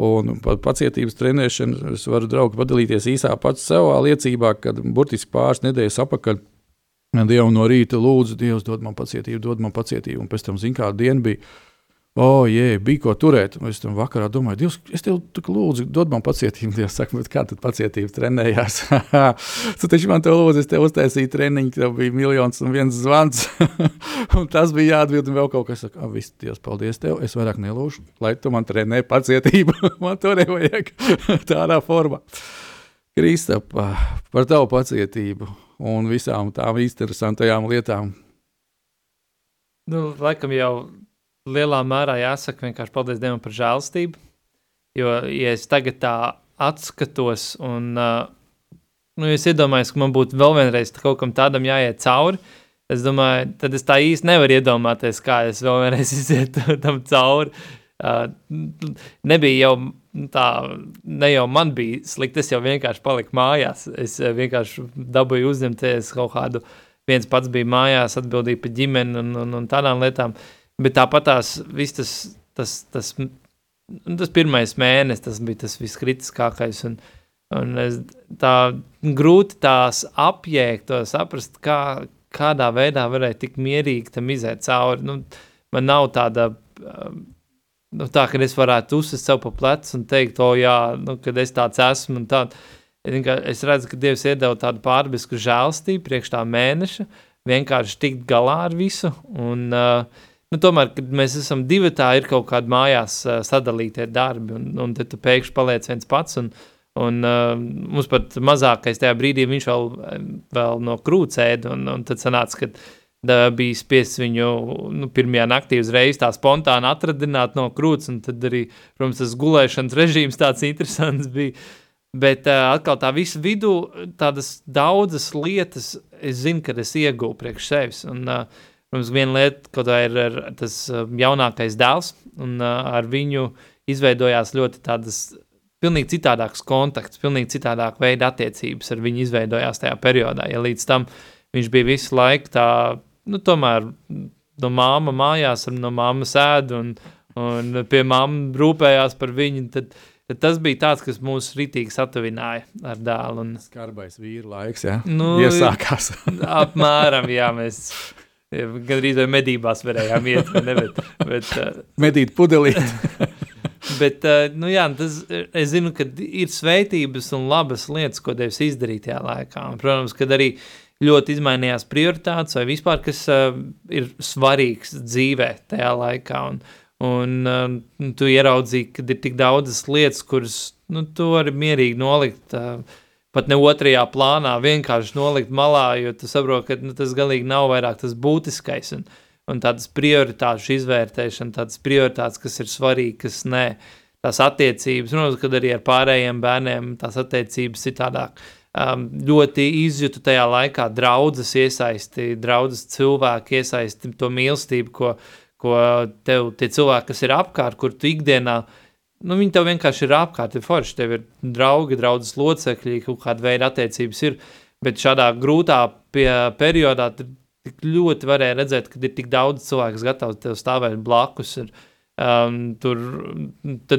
Un par pacietības trenēšanu es varu draugi padalīties īsā pats savā liecībā, kad burtiski pāris nedēļas atpakaļ Dievu no rīta lūdzu, Dievs dod man pacietību, dod man pacietību. Un pēc tam, zināmā kāda diena bija, O, oh, jē, bija ko turēt. Un es tam vakarā domāju, Dievs, es tev lūdzu, dod man pacietību. Dievs saka, kā tad pacietība trenējās? tu taču man te lūdzu, es tev uztaisīju treniņu, tev bija miljons un viens zvans. un tas bija jāatbild un vēl kaut kas. Saka, viss, Dievs, paldies tev, es vairāk nelūšu, lai tu man trenē pacietību. man to nevajag tādā formā. Kristap, par tavu pacietību un visām tām interesantajām lietām. Nu, laikam jau lielā mērā jāsaka vienkārši paldies Dievam par žēlstību. Jo, ja es tagad tā atskatos un uh, nu, es iedomājos, ka man būtu vēl vienreiz kaut kam tādam jāiet cauri, es domāju, tad es tā īsti nevaru iedomāties, kā es vēl vienreiz izietu tam cauri. Uh, nebija jau tā, ne jau man bija slikti, es jau vienkārši paliku mājās. Es vienkārši dabūju uzņemties kaut kādu, viens pats bija mājās, atbildīja par ģimeni un, un, un tādām lietām. Uh, Bet tāpat tās viss tas, tas, tas, tas pirmais mēnesis, tas bija tas viskritiskākais. Un, un es, tā grūti tās apjēgt, to saprast, kā, kādā veidā varēja tik mierīgi tam iziet cauri. Nu, man nav tāda, nu, tā, ka es varētu uzsist sev pa plecu un teikt, o jā, nu, kad es tāds esmu un tād. Es redzu, ka Dievs iedeva tādu pārbisku žēlstību priekš tā mēneša, vienkārši tikt galā ar visu. Un, uh, Nu, tomēr, kad mēs esam divi, tā ir kaut kāda mājās sadalītie darbi, un, un tad tu pēkšņi paliec viens pats. Un, un uh, mums pat mazākais tajā brīdī viņš vēl, vēl no krūts ēda, un, un tad sanāca, ka da, bija spiests viņu nu, pirmajā naktī uzreiz tā spontāni atradināt no krūts, un tad arī, protams, tas gulēšanas režīms tāds interesants bija. Bet uh, atkal tā visa vidū, tādas daudzas lietas, es zinu, ka es iegūstu priekš sevis. Un, uh, Protams, viena lieta, kā ir, ir tas um, jaunākais dēls, un uh, ar viņu izveidojās ļoti tādas pilnīgi citādāks kontakts, pilnīgi citādāk veida attiecības ar viņu izveidojās tajā periodā. Ja līdz tam viņš bija visu laiku tā, nu, tomēr no māma mājās, no māmas ēd un, un pie māma rūpējās par viņu, tad, tad tas bija tāds, kas mūs ritīgi satuvināja ar dēlu. Un, Skarbais vīru laiks, jā? Nu, Iesākās. apmēram, jā, mēs Gan arī medībās varējām iet, ne, bet, bet, medīt pudelī. bet, nu jā, tas, es zinu, ka ir svētības un labas lietas, ko Dievs izdarīja tajā laikā. Un, protams, kad arī ļoti izmainījās prioritātes vai vispār, kas uh, ir svarīgs dzīvē tajā laikā. Un, un uh, tu ieraudzīji, ka ir tik daudzas lietas, kuras nu, tu vari mierīgi nolikt. Uh, pat ne otrajā plānā, vienkārši nolikt malā, jo tu saproti, ka nu, tas galīgi nav vairāk tas būtiskais. Un, un tādas prioritāšu izvērtēšana, tādas prioritātes, kas ir svarīgas, kas nē, tās attiecības, protams, kad arī ar pārējiem bērniem tās attiecības citādāk. Um, ļoti izjūtu tajā laikā draudzes iesaisti, draudzes cilvēki iesaisti to mīlestību, ko, ko tev tie cilvēki, kas ir apkārt, kur tu ikdienā uh, nu, viņi tev vienkārši ir apkārt, ir forši, tev ir draugi, draudzes locekļi, kaut kāda veida attiecības ir, bet šādā grūtā periodā tik ļoti varēja redzēt, ka ir tik daudz cilvēku, kas gatavi tev stāvēt blakus, ir, um, tur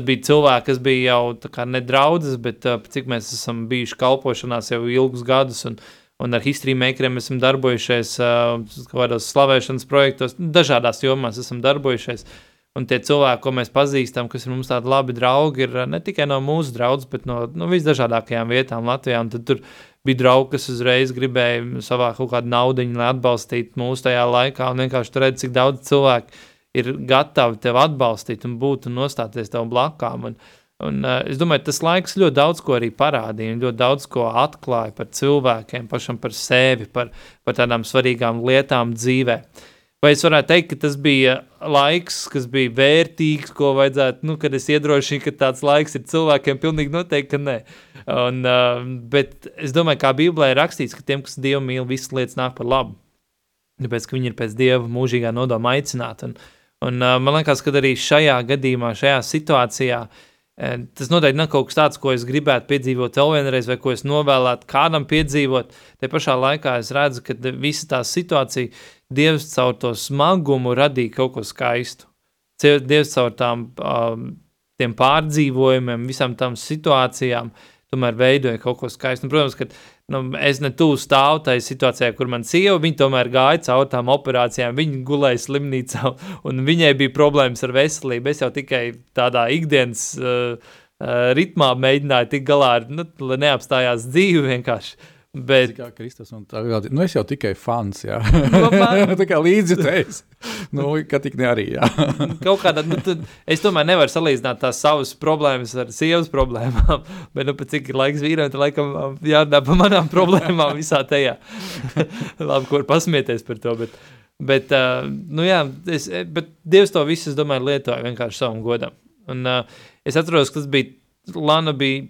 bija cilvēki, kas bija jau nedraudzes, bet uh, cik mēs esam bijuši kalpošanās jau ilgus gadus, un, un ar history makeriem esam darbojušies uh, kādos slavēšanas projektos, dažādās jomās esam darbojušies, uh, un tie cilvēki, ko mēs pazīstam, kas ir mums tādi labi draugi, ir uh, ne tikai no mūsu draudzes, bet no, no visdažādākajām vietām Latvijā. Un tad tur bija draugi, kas uzreiz gribēja savā kaut kādu naudu, lai atbalstītu mūsu tajā laikā. Un vienkārši tur redzēt, cik daudz cilvēku ir gatavi tevi atbalstīt un būt un nostāties tev blakām. Un, un, uh, es domāju, tas laiks ļoti daudz ko arī parādīja, ļoti daudz ko atklāja par cilvēkiem, pašam par sevi, par, par tādām svarīgām lietām dzīvē. Vai es varētu teikt, ka tas bija laiks, kas bija vērtīgs, ko vajadzētu, nu, kad es iedrošinu, ka tāds laiks ir cilvēkiem, pilnīgi noteikti, ka nē. Un, uh, bet es domāju, kā Bībelē ir rakstīts, ka tiem, kas Dievu mīl, visas lietas nāk par labu. Tāpēc, ka viņi ir pēc Dieva mūžīgā nodoma aicināti. Un, un uh, man liekas, ka arī šajā gadījumā, šajā situācijā, uh, tas noteikti nav kaut kas tāds, ko es gribētu piedzīvot vēl vienreiz, vai ko es novēlētu kādam piedzīvot. Te pašā laikā es redzu, ka visa tā situācija Dievs caur to smagumu radīja kaut ko skaistu. Dievs caur tām, um, tiem pārdzīvojumiem, visām tām situācijām, tomēr veidoja kaut ko skaistu. Un, protams, ka nu, es ne tuvu stāvu tajā situācijā, kur man sieva, viņa tomēr gāja caur tām operācijām, viņa gulēja slimnīcā, un viņai bija problēmas ar veselību. Es jau tikai tādā ikdienas uh, uh, ritmā mēģināju tikt galā ar, nu, lai neapstājās dzīve vienkārši. Bet, kā Kristus un tagad, nu es jau tikai fans, jā. Nu, man- tā kā līdzjutējs. nu, ka tik ne arī, jā. kaut kādā, nu, tad es tomēr nevaru salīdzināt tās savas problēmas ar sievas problēmām, bet, nu, pēc cik laiks vīram, tad laikam um, jārunā par manām problēmām visā tajā. Labi, kur pasmieties par to, bet, bet uh, nu jā, es, bet Dievs to visu, es domāju, lietoja vienkārši savam godam. Un uh, es atceros, ka tas bija, Lana bija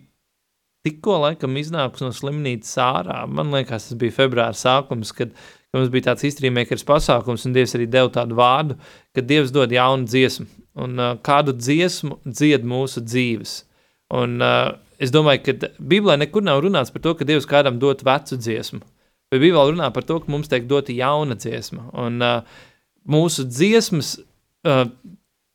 tikko laikam iznākusi no slimnīcas ārā. Man liekas, tas bija februāra sākums, kad, kad mums bija tāds izstrīmēkars pasākums, un Dievs arī deva tādu vārdu, ka Dievs dod jaunu dziesmu, un uh, kādu dziesmu dzied mūsu dzīves. Un uh, es domāju, ka Bībelē nekur nav runāts par to, ka Dievs kādam dot vecu dziesmu, bet Bībelē runā par to, ka mums tiek dota jauna dziesma, un uh, mūsu dziesmas, uh,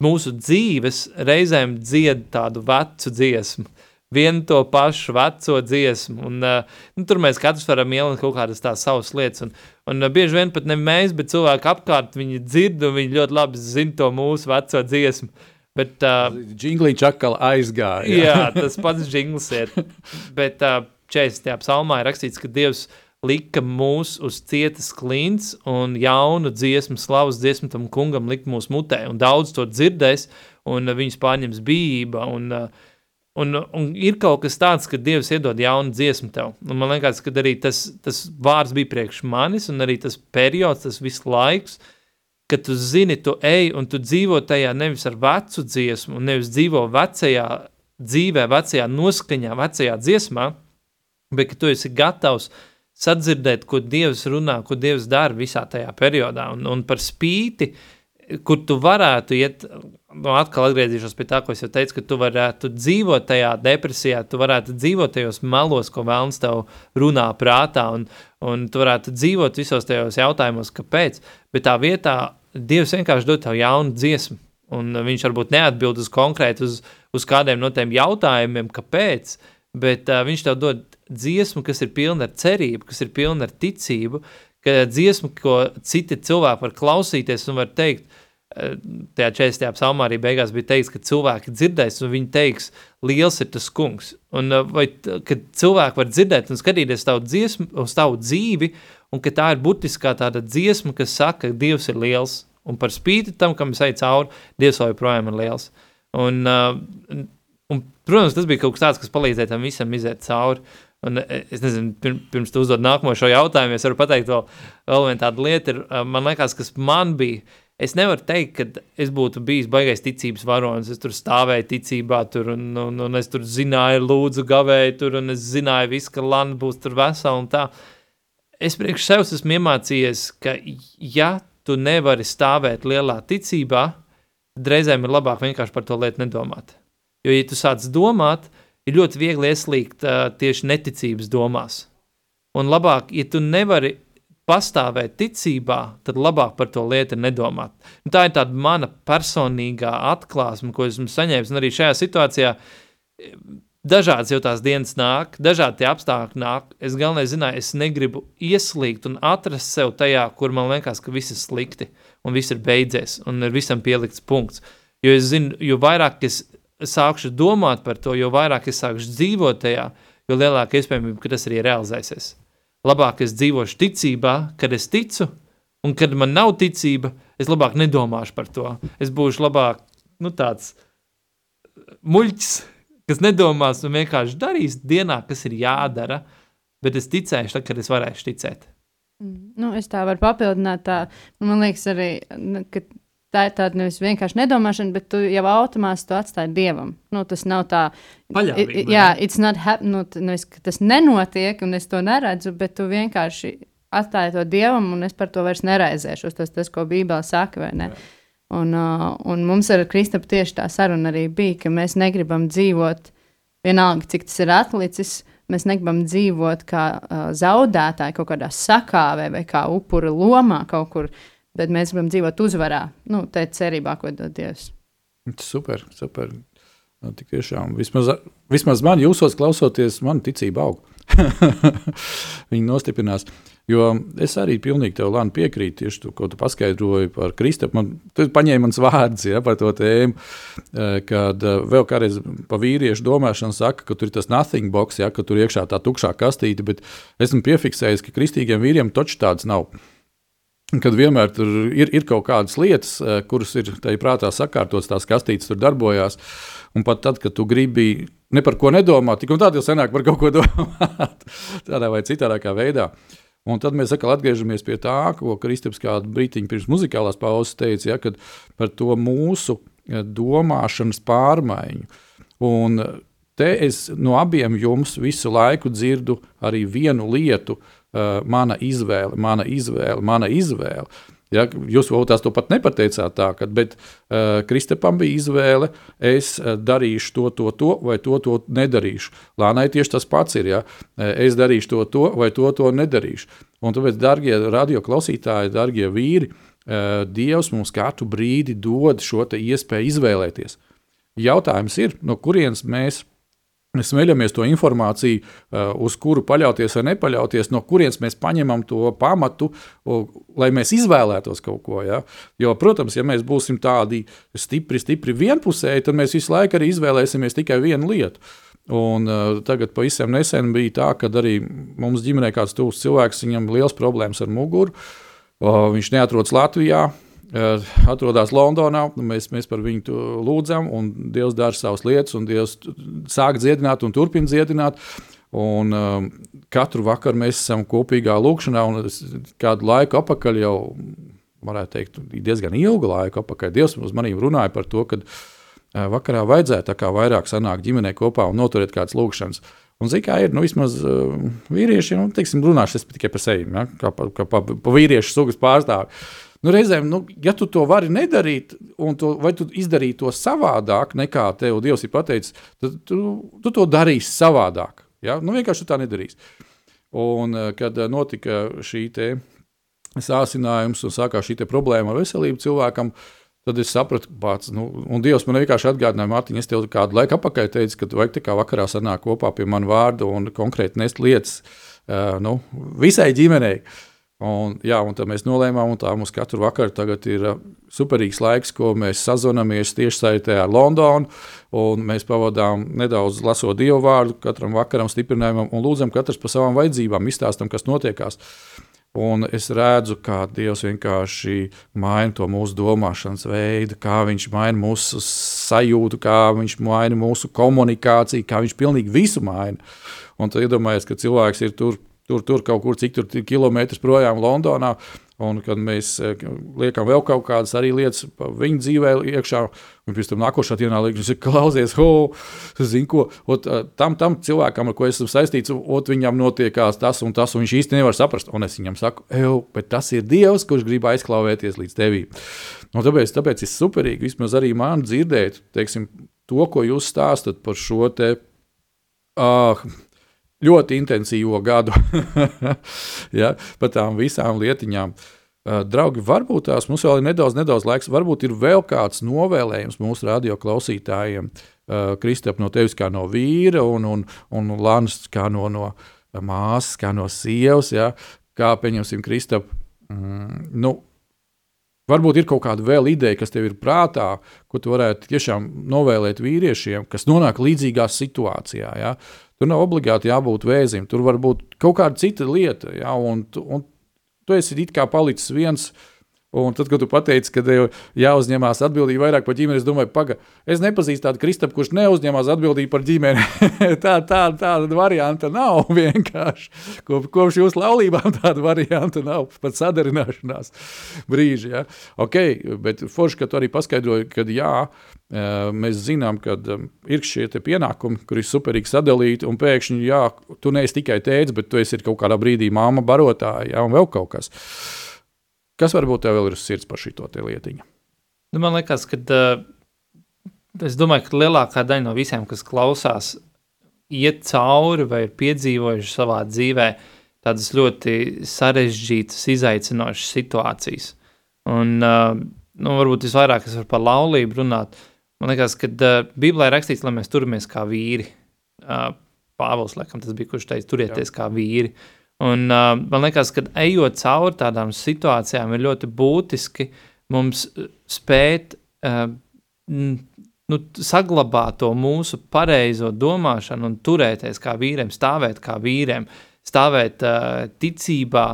mūsu dzīves reizēm dzied tādu vecu dziesmu, vienu to pašu veco dziesmu. Un, uh, nu, tur mēs katrs varam ielikt kaut kādas tās savas lietas. Un, un uh, bieži vien pat ne mēs, bet cilvēki apkārt viņi dzird un viņi ļoti labi zina to mūsu veco dziesmu. Bet, uh, Džingliņš atkal aizgāja. jā, tas pats jingls ir. Bet uh, 40. psalmā ir rakstīts, ka Dievs lika mūs uz cietas klints un jaunu dziesmu, slavas dziesmu tam kungam likt mūsu mutē. Un daudz to dzirdēs un uh, viņus pārņems bība. Un, uh, Un, un ir kaut kas tāds, ka Dievs iedod jaunu dziesmu tev. Un man liekas, ka arī tas, tas vārds bija priekš manis, un arī tas periods, tas viss laiks, kad tu zini, tu ej un tu dzīvo tajā nevis ar vecu dziesmu, nevis dzīvo vecajā dzīvē, vecajā noskaņā, vecajā dziesmā, bet ka tu esi gatavs sadzirdēt, ko Dievs runā, ko Dievs dara visā tajā periodā. Un, un par spīti, kur tu varētu iet, nu, atkal atgriezīšos pie tā, ko es jau teicu, ka tu varētu dzīvot tajā depresijā, tu varētu dzīvot tajos melos, ko vēlns tev runā prātā, un, un tu varētu dzīvot visos tajos jautājumos, kāpēc, bet tā vietā Dievs vienkārši dod tev jaunu dziesmu, un viņš varbūt neatbild uz konkrēti uz, uz kādiem no tiem jautājumiem, kāpēc, bet uh, viņš tev dod dziesmu, kas ir pilna ar cerību, kas ir pilna ar ticību, ka dziesmu, ko citi cilvēki var klausīties un var teikt, eh, tajā 40. psalmā arī beigās bija teikts, ka cilvēki dzirdēs un viņi teiks, liels ir tas kungs. Un eh, vai, kad cilvēki var dzirdēt un skatīties tavu dziesmu, uz tavu dzīvi, un ka tā ir burtiskā tāda dziesma, kas saka, ka Dievs ir liels, un par spīti tam, kam es eju cauri, Dievs joprojām ir liels. Un, uh, un, protams, tas bija kaut kas tāds, kas palīdzēja tam visam iziet cauri. Un eh, es nezinu, pirms, tu uzdod nākamo šo jautājumu, es varu pateikt vēl, vēl vienu tādu lietu. Ir, man liekas, kas man bija, es nevaru teikt, ka es būtu bijis baigais ticības varonis. Es tur stāvēju ticībā, tur, un, un, un es tur zināju, lūdzu, gavēju tur, un es zināju, visu, ka Lana būs tur vesela un tā. Es priekš sev esmu iemācījies, ka ja tu nevari stāvēt lielā ticībā, reizēm ir labāk vienkārši par to lietu nedomāt. Jo, ja tu sāc domāt, ir ļoti viegli ieslīgt uh, tieši neticības domās. Un labāk, ja tu nevari pastāvēt ticībā, tad labāk par to lietu nedomāt. Un tā ir tāda mana personīgā atklāsme, ko esmu saņēmis. Un arī šajā situācijā eh, dažādas jau tās dienas nāk, dažādi apstākļi nāk. Es galvenais zināju, es negribu ieslīgt un atrast sev tajā, kur man liekas, ka viss ir slikti un viss ir beidzies un ir visam pielikts punkts. Jo es zinu, jo vairāk es sākšu domāt par to, jo vairāk es sākšu dzīvot tajā, jo lielāka iespējamība, ka tas arī realizēsies. Labāk es dzīvošu ticībā, kad es ticu, un kad man nav ticība, es labāk nedomāšu par to. Es būšu labāk nu, tāds muļķis, kas nedomās un vienkārši darīs dienā, kas ir jādara, bet es ticēšu, tad, kad es varēšu ticēt. Nu, es tā varu papildināt. Tā, man liekas, arī nu, ka tā ir tāda nevis vienkārši nedomāšana, bet tu jau automātiski to atstāji dievam. Nu, tas nav tā, Paļāvība, I- Jā, it's not hap, nu, nevis, tas nenotiek, un es to neredzu, bet tu vienkārši atstāji to dievam, un es par to vairs neraizēšos. Tas, tas ko Bībelē saka, vai ne? Un, uh, un mums ar Kristapu tieši tā saruna arī bija, ka mēs negribam dzīvot vienalga, cik tas ir atlicis. Mēs negribam dzīvot kā uh, zaudētāji kaut kādā sakāvē vai kā upura lomā kaut kur, bet mēs gribam dzīvot uzvarā. Nu, tā cerībā, ko dod Dievs. Super, super. Nu, Tik tiešām, vismaz, vismaz man, jūsos klausoties, man ticība aug. Viņi nostiprinās. Jo es arī pilnīgi tev Lāna, piekrītu tieši to, ko tu paskaidroji par Kristapu. Man, tu paņēmi mans vārds ja, par to tēmu, eh, kad eh, vēl kādreiz pa vīriešu domāšanu saka, ka tur ir tas nothing box, ja, ka tur iekšā tā tukšā kastīte, bet esmu piefiksējis, ka kristīgiem vīriem taču tāds nav. Kad vienmēr tur ir, ir kaut kādas lietas, eh, kuras ir tajā prātā sakārtotas, tās kastītes tur darbojās. Un pat tad, kad tu gribi ne par ko nedomāt, tik un tā jau senāk par kaut ko domāt, tādā vai citādā veidā. Un tad mēs atkal atgriežamies pie tā, ko Kristaps kādu brīdiņu pirms muzikālās pauzes teica, ja, par to mūsu eh, domāšanas pārmaiņu. Un eh, te es no abiem jums visu laiku dzirdu arī vienu lietu, uh, mana izvēle, mana izvēle, mana izvēle. Ja, jūs vēl tās pat nepateicāt tā, kad, bet uh, Kristapam bija izvēle, es uh, darīšu to, to, to, vai to, to nedarīšu. Lānai tieši tas pats ir, ja es darīšu to, to, vai to, to nedarīšu. Un tāpēc, darbie radioklausītāji, darbie vīri, uh, Dievs mums katru brīdi dod šo iespēju izvēlēties. Jautājums ir, no kurienes mēs smeļamies to informāciju, uh, uz kuru paļauties vai nepaļauties, no kurienes mēs paņemam to pamatu, lai mēs izvēlētos kaut ko. Ja? Jo, protams, ja mēs būsim tādi stipri, stipri vienpusēji, tad mēs visu laiku arī izvēlēsimies tikai vienu lietu. Un, uh, tagad pavisam nesen bija tā, ka arī mums ģimenē kāds tuvs cilvēks, viņam liels problēmas ar muguru. Uh, viņš neatrodas Latvijā, atrodas Londonā. nu, Mēs, mēs par viņu lūdzam, un Dievs dara savas lietas, un Dievs sāk dziedināt un turpina dziedināt. Un, um, katru vakaru mēs esam kopīgā lūkšanā, un kādu laiku atpakaļ jau, varētu teikt, diezgan ilgu laiku atpakaļ. Dievs uz maniem runāja par to, ka uh, vakarā vajadzētu vairāk sanākt ģimenē kopā un noturēt kādas lūkšanas. Un, zini, kā ir, nu, vismaz uh, vīrieši, nu, teiksim, runāšu tikai par sevi, ja, kā pa, kā pa, pa vīriešu sugas pārstāvi. Nu, reizēm, nu, ja tu to vari nedarīt, to, vai tu izdarīji to savādāk, nekā tev Dievs ir pateicis, tad tu, tu to darīsi savādāk. Ja? Nu, vienkārši tā nedarīsi. Un, eh, kad eh, notika šī sācinājums un sākās šī problēma ar veselību cilvēkam, tad es sapratu, pats, nu, un Dievs man vienkārši atgādināja, Mārtiņ, es tev kādu laiku atpakaļ teicu, ka vajag tā kā vakarā sanākt kopā pie manu vārdu un konkrēti nest lietas uh, nu, visai ģimenei. Un, jā, un tad mēs nolēmām, un tā mums katru vakaru ir superīgs laiks, ko mēs sazvanāmies tiešsaitē ar Londonu. Mēs pavadām nedaudz lasot dievu vārdu, katram vakaram stiprinājumam un lūdzam katrs par savām vajadzībām, izstāstam, kas notiekās. Un es redzu, kā Dievs vienkārši maina to mūsu domāšanas veidu, kā Viņš maina mūsu sajūtu, kā Viņš maina mūsu komunikāciju, kā Viņš pilnīgi visu maina. Un tad iedomājieties, ka cilvēks ir tur, tur, tur kaut kur, cik tur kilometrus projām Londonā. Un kad mēs eh, liekam vēl kaut kādas arī lietas viņa dzīvē iekšā, un pēc tam nākošā dienā liekas, ka klausies, oh, zinu, ko ot, eh, tam, tam cilvēkam, ar ko esmu saistīts, ot, viņam notiekās tas un tas, un viņš īsti nevar saprast. Un es viņam saku, ej, bet tas ir Dievs, kurš grib aizklāvēties līdz tevī. Un tāpēc, tāpēc ir superīgi vismaz arī man dzirdēt teiksim, to, ko jūs stāstat par šo te. Uh, ļoti intensīvo gadu ja, par tām visām lietiņām. Uh, draugi, varbūt tās mums vēl ir nedaudz, nedaudz laiks, varbūt ir vēl kāds novēlējums mūsu radioklausītājiem. Uh, Kristap, no tevis kā no vīra, un, un, un Lānis kā no, no māsas, kā no sievas. Ja, kā pieņemsim, Kristap, mm, nu, Varbūt ir kaut kāda vēl ideja, kas tev ir prātā, ko tu varētu tiešām novēlēt vīriešiem, kas nonāk līdzīgā situācijā. Ja? Tur nav obligāti jābūt vēzim, tur var būt kaut kāda cita lieta. Ja? Un, un tu esi it kā palicis viens. Un tad, kad tu pateici, ka jāuzņemās atbildība vairāk par ģimeni, es domāju, pagaidi, es nepazīstu tādu Kristapu, kurš neuzņemās atbildību par ģimeni. tā, tā, tāda varianta nav vienkārši. Kop, kopš jūsu laulībām tāda varianta nav, pat sadarināšanās brīži. Ja? Ok, bet forši, ka tu arī paskaidroji, ka jā, eh, mēs zinām, ka um, ir šie pienākumi, kuri ir superīgi sadalīti, un pēkšņi, jā, tu neesi tikai tēvs, bet tu esi kaut kādā brīdī māma, barotāja, jā, un vēl kaut kas. Kas varbūt tev vēl ir uz sirds par šito lietiņu? Nu, man liekas, ka uh, es domāju, ka lielākā daļa no visiem, kas klausās, iet cauri vai ir piedzīvojuši savā dzīvē tādas ļoti sarežģītas, izaicinošas situācijas. Un, uh, nu, varbūt visvairāk es varu par laulību runāt. Man liekas, ka uh, Bībelē rakstīts, lai mēs turamies kā vīri. Uh, Pāvils, laikam, tas bija, kurš teica, turieties Jā. kā vīri. Un, uh, man liekas, ka ejot cauri tādām situācijām, ir ļoti būtiski mums uh, spēt uh, nu, saglabāt to mūsu pareizo domāšanu un turēties kā vīriem, stāvēt kā vīriem, stāvēt uh, ticībā,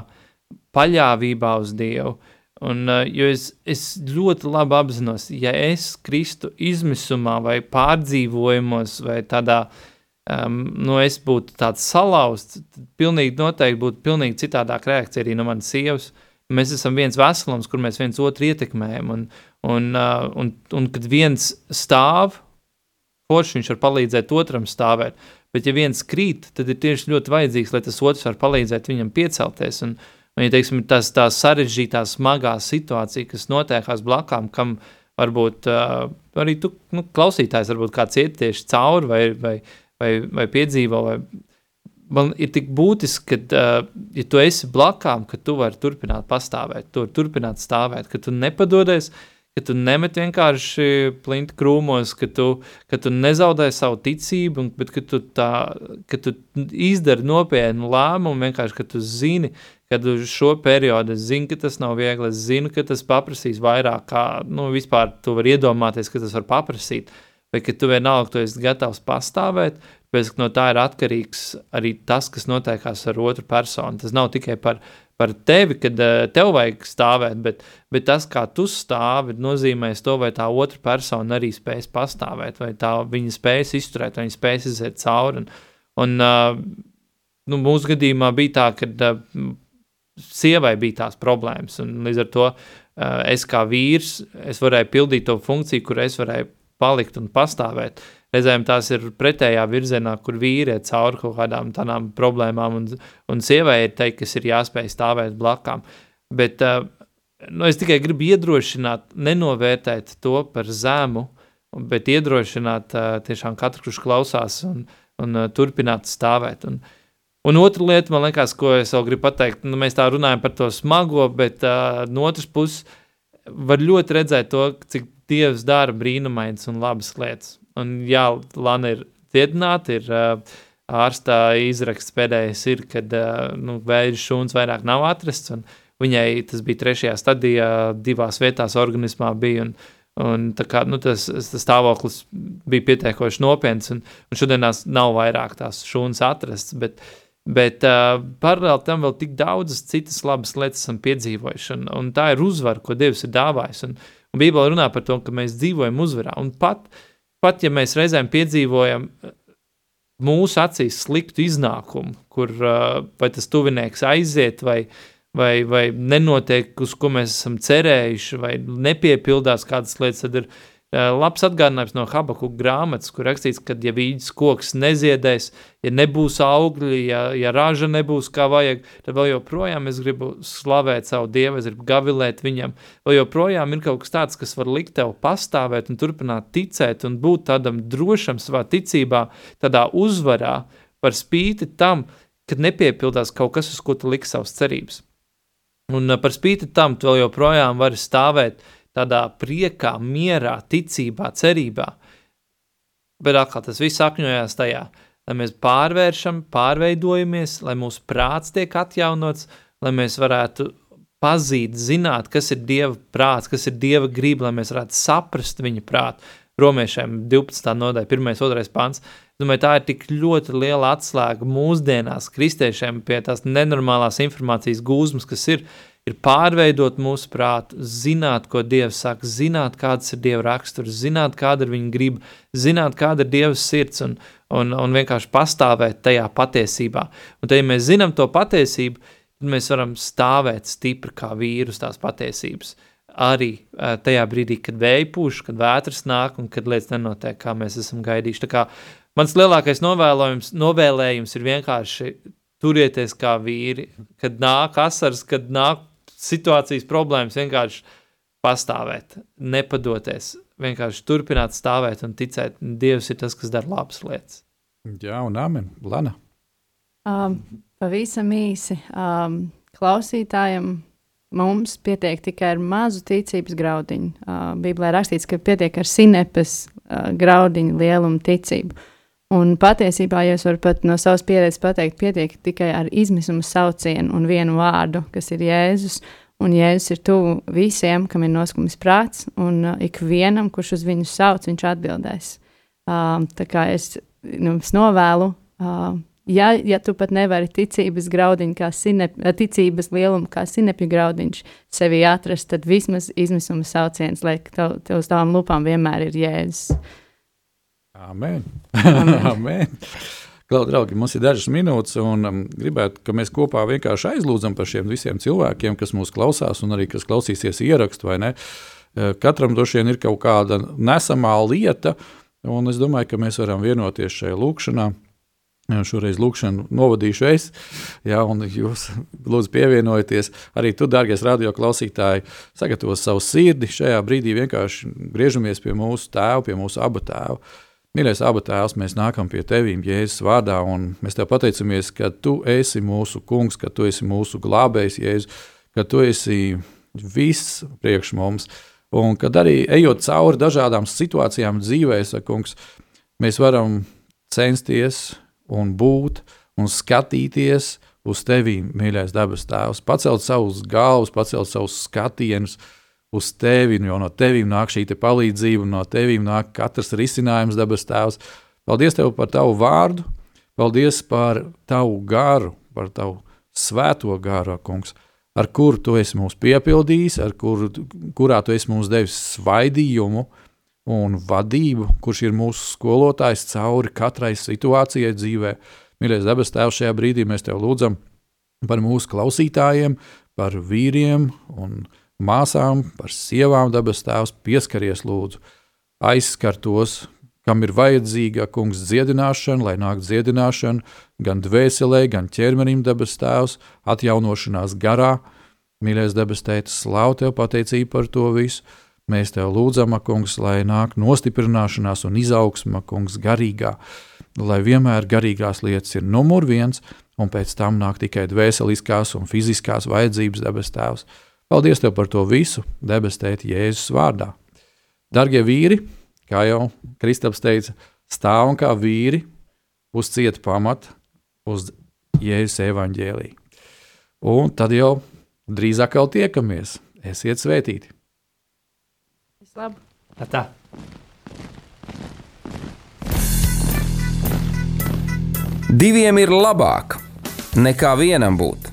paļāvībā uz Dievu. Un, uh, jo es, es ļoti labi apzinos, ja es kristu izmisumā vai pārdzīvojumos vai tādā um, nu, es būtu tāds salauzts, tad pilnīgi noteikti būtu pilnīgi citādāk reakcija arī no manas sievas. Mēs esam viens veselums, kur mēs viens otru ietekmējam. Un, un, uh, un, un kad viens stāv, forši viņš var palīdzēt otram stāvēt. Bet, ja viens krīt, tad ir tieši ļoti vajadzīgs, lai tas otrs var palīdzēt viņam piecelties. Un, un ja teiksim, tas tā sarežģītā, smagā situācija, kas notiekās blakām, kam varbūt uh, arī tu, nu, klausītājs, varbūt kāds iet tieši cauri vai, vai, vai, vai piedzīvo. Vai, man ir tik būtiski, ka, uh, ja tu esi blakām, ka tu vari turpināt pastāvēt, tu vari turpināt stāvēt, ka tu nepadodies, ka tu nemet vienkārši plinti krūmos, ka tu, ka tu nezaudē savu ticību, un, bet ka tu, tā, ka tu izdari nopietnu lēmumu, vienkārši, ka tu zini, kad uz šo periodu es zinu, ka tas nav viegli, es zinu, ka tas paprasīs vairāk, kā, nu, vispār tu vari iedomāties, ka tas var paprasīt, vai ka tu vienalga, tu esi gatavs pastāvēt, bet no tā ir atkarīgs arī tas, kas notiekās ar otru personu. Tas nav tikai par, par tevi, kad uh, tev vajag stāvēt, bet, bet tas, kā tu stāvi, nozīmēs to, vai tā otra persona arī spēs pastāvēt, vai tā viņa spēs izturēt, vai viņa spēs iziet cauri. Un, un uh, nu, mūsu gadījumā bija tā, ka uh, sievai bija tās problēmas, un līdz ar to es kā vīrs, es varēju pildīt to funkciju, kur es varēju palikt un pastāvēt. Reizēm tās ir pretējā virzienā, kur vīri iet cauri kaut kādām tādām problēmām, un, un sievai ir teikt, kas ir jāspēj stāvēt blakām. Bet uh, nu, es tikai gribu iedrošināt, nenovērtēt to par zemu, bet iedrošināt uh, tiešām katru, kurš klausās un, un uh, turpināt stāvēt. Un, Un otra lieta, man liekas, ko es vēl gribu pateikt, nu, mēs tā runājam par to smago, bet uh, no otras puses var ļoti redzēt to, cik Dievs dara brīnumainas un labas lietas. Un jā, Lana ir dziedināta, ir uh, ārstā izraksts pēdējais ir, kad uh, nu, vēža šūns vairāk nav atrasts, un viņai tas bija trešajā stadijā, divās vietās organismā bija, un, un tā kā, nu, tas, tas stāvoklis bija pietiekoši nopietns, un, un šodienās nav vairāk tās šūnas atrasts, bet Bet uh, paralēli tam vēl tik daudzas citas labas lietas esam piedzīvojuši. Un, un tā ir uzvara, ko Dievs ir dāvājis. Un, un Bībelē runā par to, ka mēs dzīvojam uzvarā. Un pat, pat ja mēs reizēm piedzīvojam mūsu acīs sliktu iznākumu, kur uh, vai tas tuvinieks aiziet, vai, vai, vai nenotiek, uz ko mēs esam cerējuši, vai nepiepildās kādas lietas, tad ir uh, labs atgādinājums no Habakuka grāmatas, kur rakstīts, ka ja vīģis koks neziedēs, ja nebūs augļi, ja, ja raža nebūs kā vajag, tad vēl joprojām es gribu slavēt savu Dievu, es gribu gavilēt viņam, vēl joprojām ir kaut kas tāds, kas var likt tev pastāvēt un turpināt ticēt un būt tādam drošam savā ticībā, tādā uzvarā, par spīti tam, kad nepiepildās kaut kas, uz ko tu liksi savas cerības. Un uh, par spīti tam tu vēl joprojām vari stāvēt tādā priekā, mierā, ticībā, cerībā. Bet atkal tas viss sakņojās tajā, lai mēs pārvēršam, pārveidojamies, lai mūsu prāts tiek atjaunots, lai mēs varētu pazīt, zināt, kas ir Dieva prāts, kas ir Dieva griba, lai mēs varētu saprast viņa prātu. Romiešiem 12. nodaļa, 1. un 2. pants. Domāju, tā ir tik ļoti liela atslēga mūsdienās kristiešiem pie tās nenormālās informācijas gūzmas, kas ir, ir pārveidot mūsu prātu, zināt, ko Dievs saka, zināt, kāds ir Dieva raksturs, zināt, kāda ir viņa griba, zināt, kāda ir Dieva sirds un, un, un vienkārši pastāvēt tajā patiesībā. Un tad, ja mēs zinām to patiesību, tad mēs varam stāvēt stipri kā vīrus tās patiesības. Arī tajā brīdī, kad vēja pūš, kad vētras nāk un kad lietas nenotiek, kā mēs esam gaidījuši. Tā kā mans lielākais novēlējums, novēlējums ir vienkārši turieties kā vīri, kad nāk asars, kad nāk situācijas problēmas, vienkārši pastāvēt, nepadoties, vienkārši turpināt stāvēt un ticēt, Dievs ir tas, kas dara labas lietas. Jā, un amen. Lana. Um, pavisam īsi um, klausītājiem mums pietiek tikai ar mazu ticības graudiņu. Uh, Bībelē rakstīts, ka pietiek ar sinepes uh, graudiņu lielumu ticību. Un patiesībā, ja es varu pat no savas pieredzes pateikt, pietiek tikai ar izmisumu saucienu un vienu vārdu, kas ir Jēzus. Un Jēzus ir tuvu visiem, kam ir noskumis prāts, un uh, ikvienam, kurš uz viņu sauc, viņš atbildēs. Um, tā kā es, nu, es novēlu, uh, ja, ja tu pat nevari ticības graudiņu, kā sinep, ticības lielumu, kā sinepju graudiņš sevi atrast, tad vismaz izmisuma sauciens, lai tev, tev uz tavām lupām vienmēr ir jēzus. Amen. Amen. Amen. Klau, draugi, mums ir dažas minūtes, un um, gribētu, ka mēs kopā vienkārši aizlūdzam par šiem visiem cilvēkiem, kas mūs klausās, un arī kas klausīsies ierakstu? Eh, Katram droši vien ir kaut kāda nesamā lieta, un es domāju, ka mēs varam vienoties šajā lūkšanā. Šoreiz lūkšanu novadīšu es, jā, un jūs lūdzu pievienojieties. Arī tu, dārgais radioklausītāji, sagatavo savu sirdi. Šajā brīdī vienkārši griežamies pie mūsu tēva, pie mūsu abu tēva. Mīļais, abu tēvs, mēs nākam pie tevis Jēzus vārdā, un mēs tev pateicamies, ka tu esi mūsu kungs, ka tu esi mūsu glābējs, Jēzus, ka tu esi viss priekš mums. Un kad arī ejot cauri dažādām situācijām dzīvē, kungs, mēs varam censties un būt un skatīties uz tevi, mīļais dabas tēvs, pacelt savus galvas, pacelt savus skatienus uz tevi, jo no tevis nāk šī te palīdzība, no tevis nāk katrs risinājums, dabas tēvs. Paldies tev par tavu vārdu, paldies par tavu garu, par tavu svēto garu, kungs, ar kuru tu esi mūs piepildījis, ar kuru, kurā tu esi mums devis svaidījumu un vadību, kurš ir mūsu skolotājs cauri katrai situācijai dzīvē. Mīļais debes Tēvs, šajā brīdī mēs Tev lūdzam par mūsu klausītājiem, par vīriem un māsām, par sievām, debes Tēvs, pieskaries lūdzu, aizskar tos, kam ir vajadzīga kungs dziedināšana, lai nāk dziedināšana gan dvēselē, gan ķermenim, debes Tēvs, atjaunošanās garā. Mīļais debes Tēvs, slavu Tev pateicību par to visu. Mēs Tev lūdzam, kungs, lai nāk nostiprināšanās un izaugsma, kungs, garīgā, lai vienmēr garīgās lietas ir numur viens, un pēc tam nāk tikai dvēseliskās un fiziskās vajadzības debes Tēvs. Paldies Tev par to visu, debes Tēti, Jēzus vārdā. Darbie vīri, kā jau Kristaps teica, stāvam kā vīri uz cieta pamata, uz Jēzus evaņģēlī. Un tad jau drīzāk jau tiekamies. Esiet svētīti! Vislabāk! Tā, tā. Diviem ir labāk nekā vienam būt,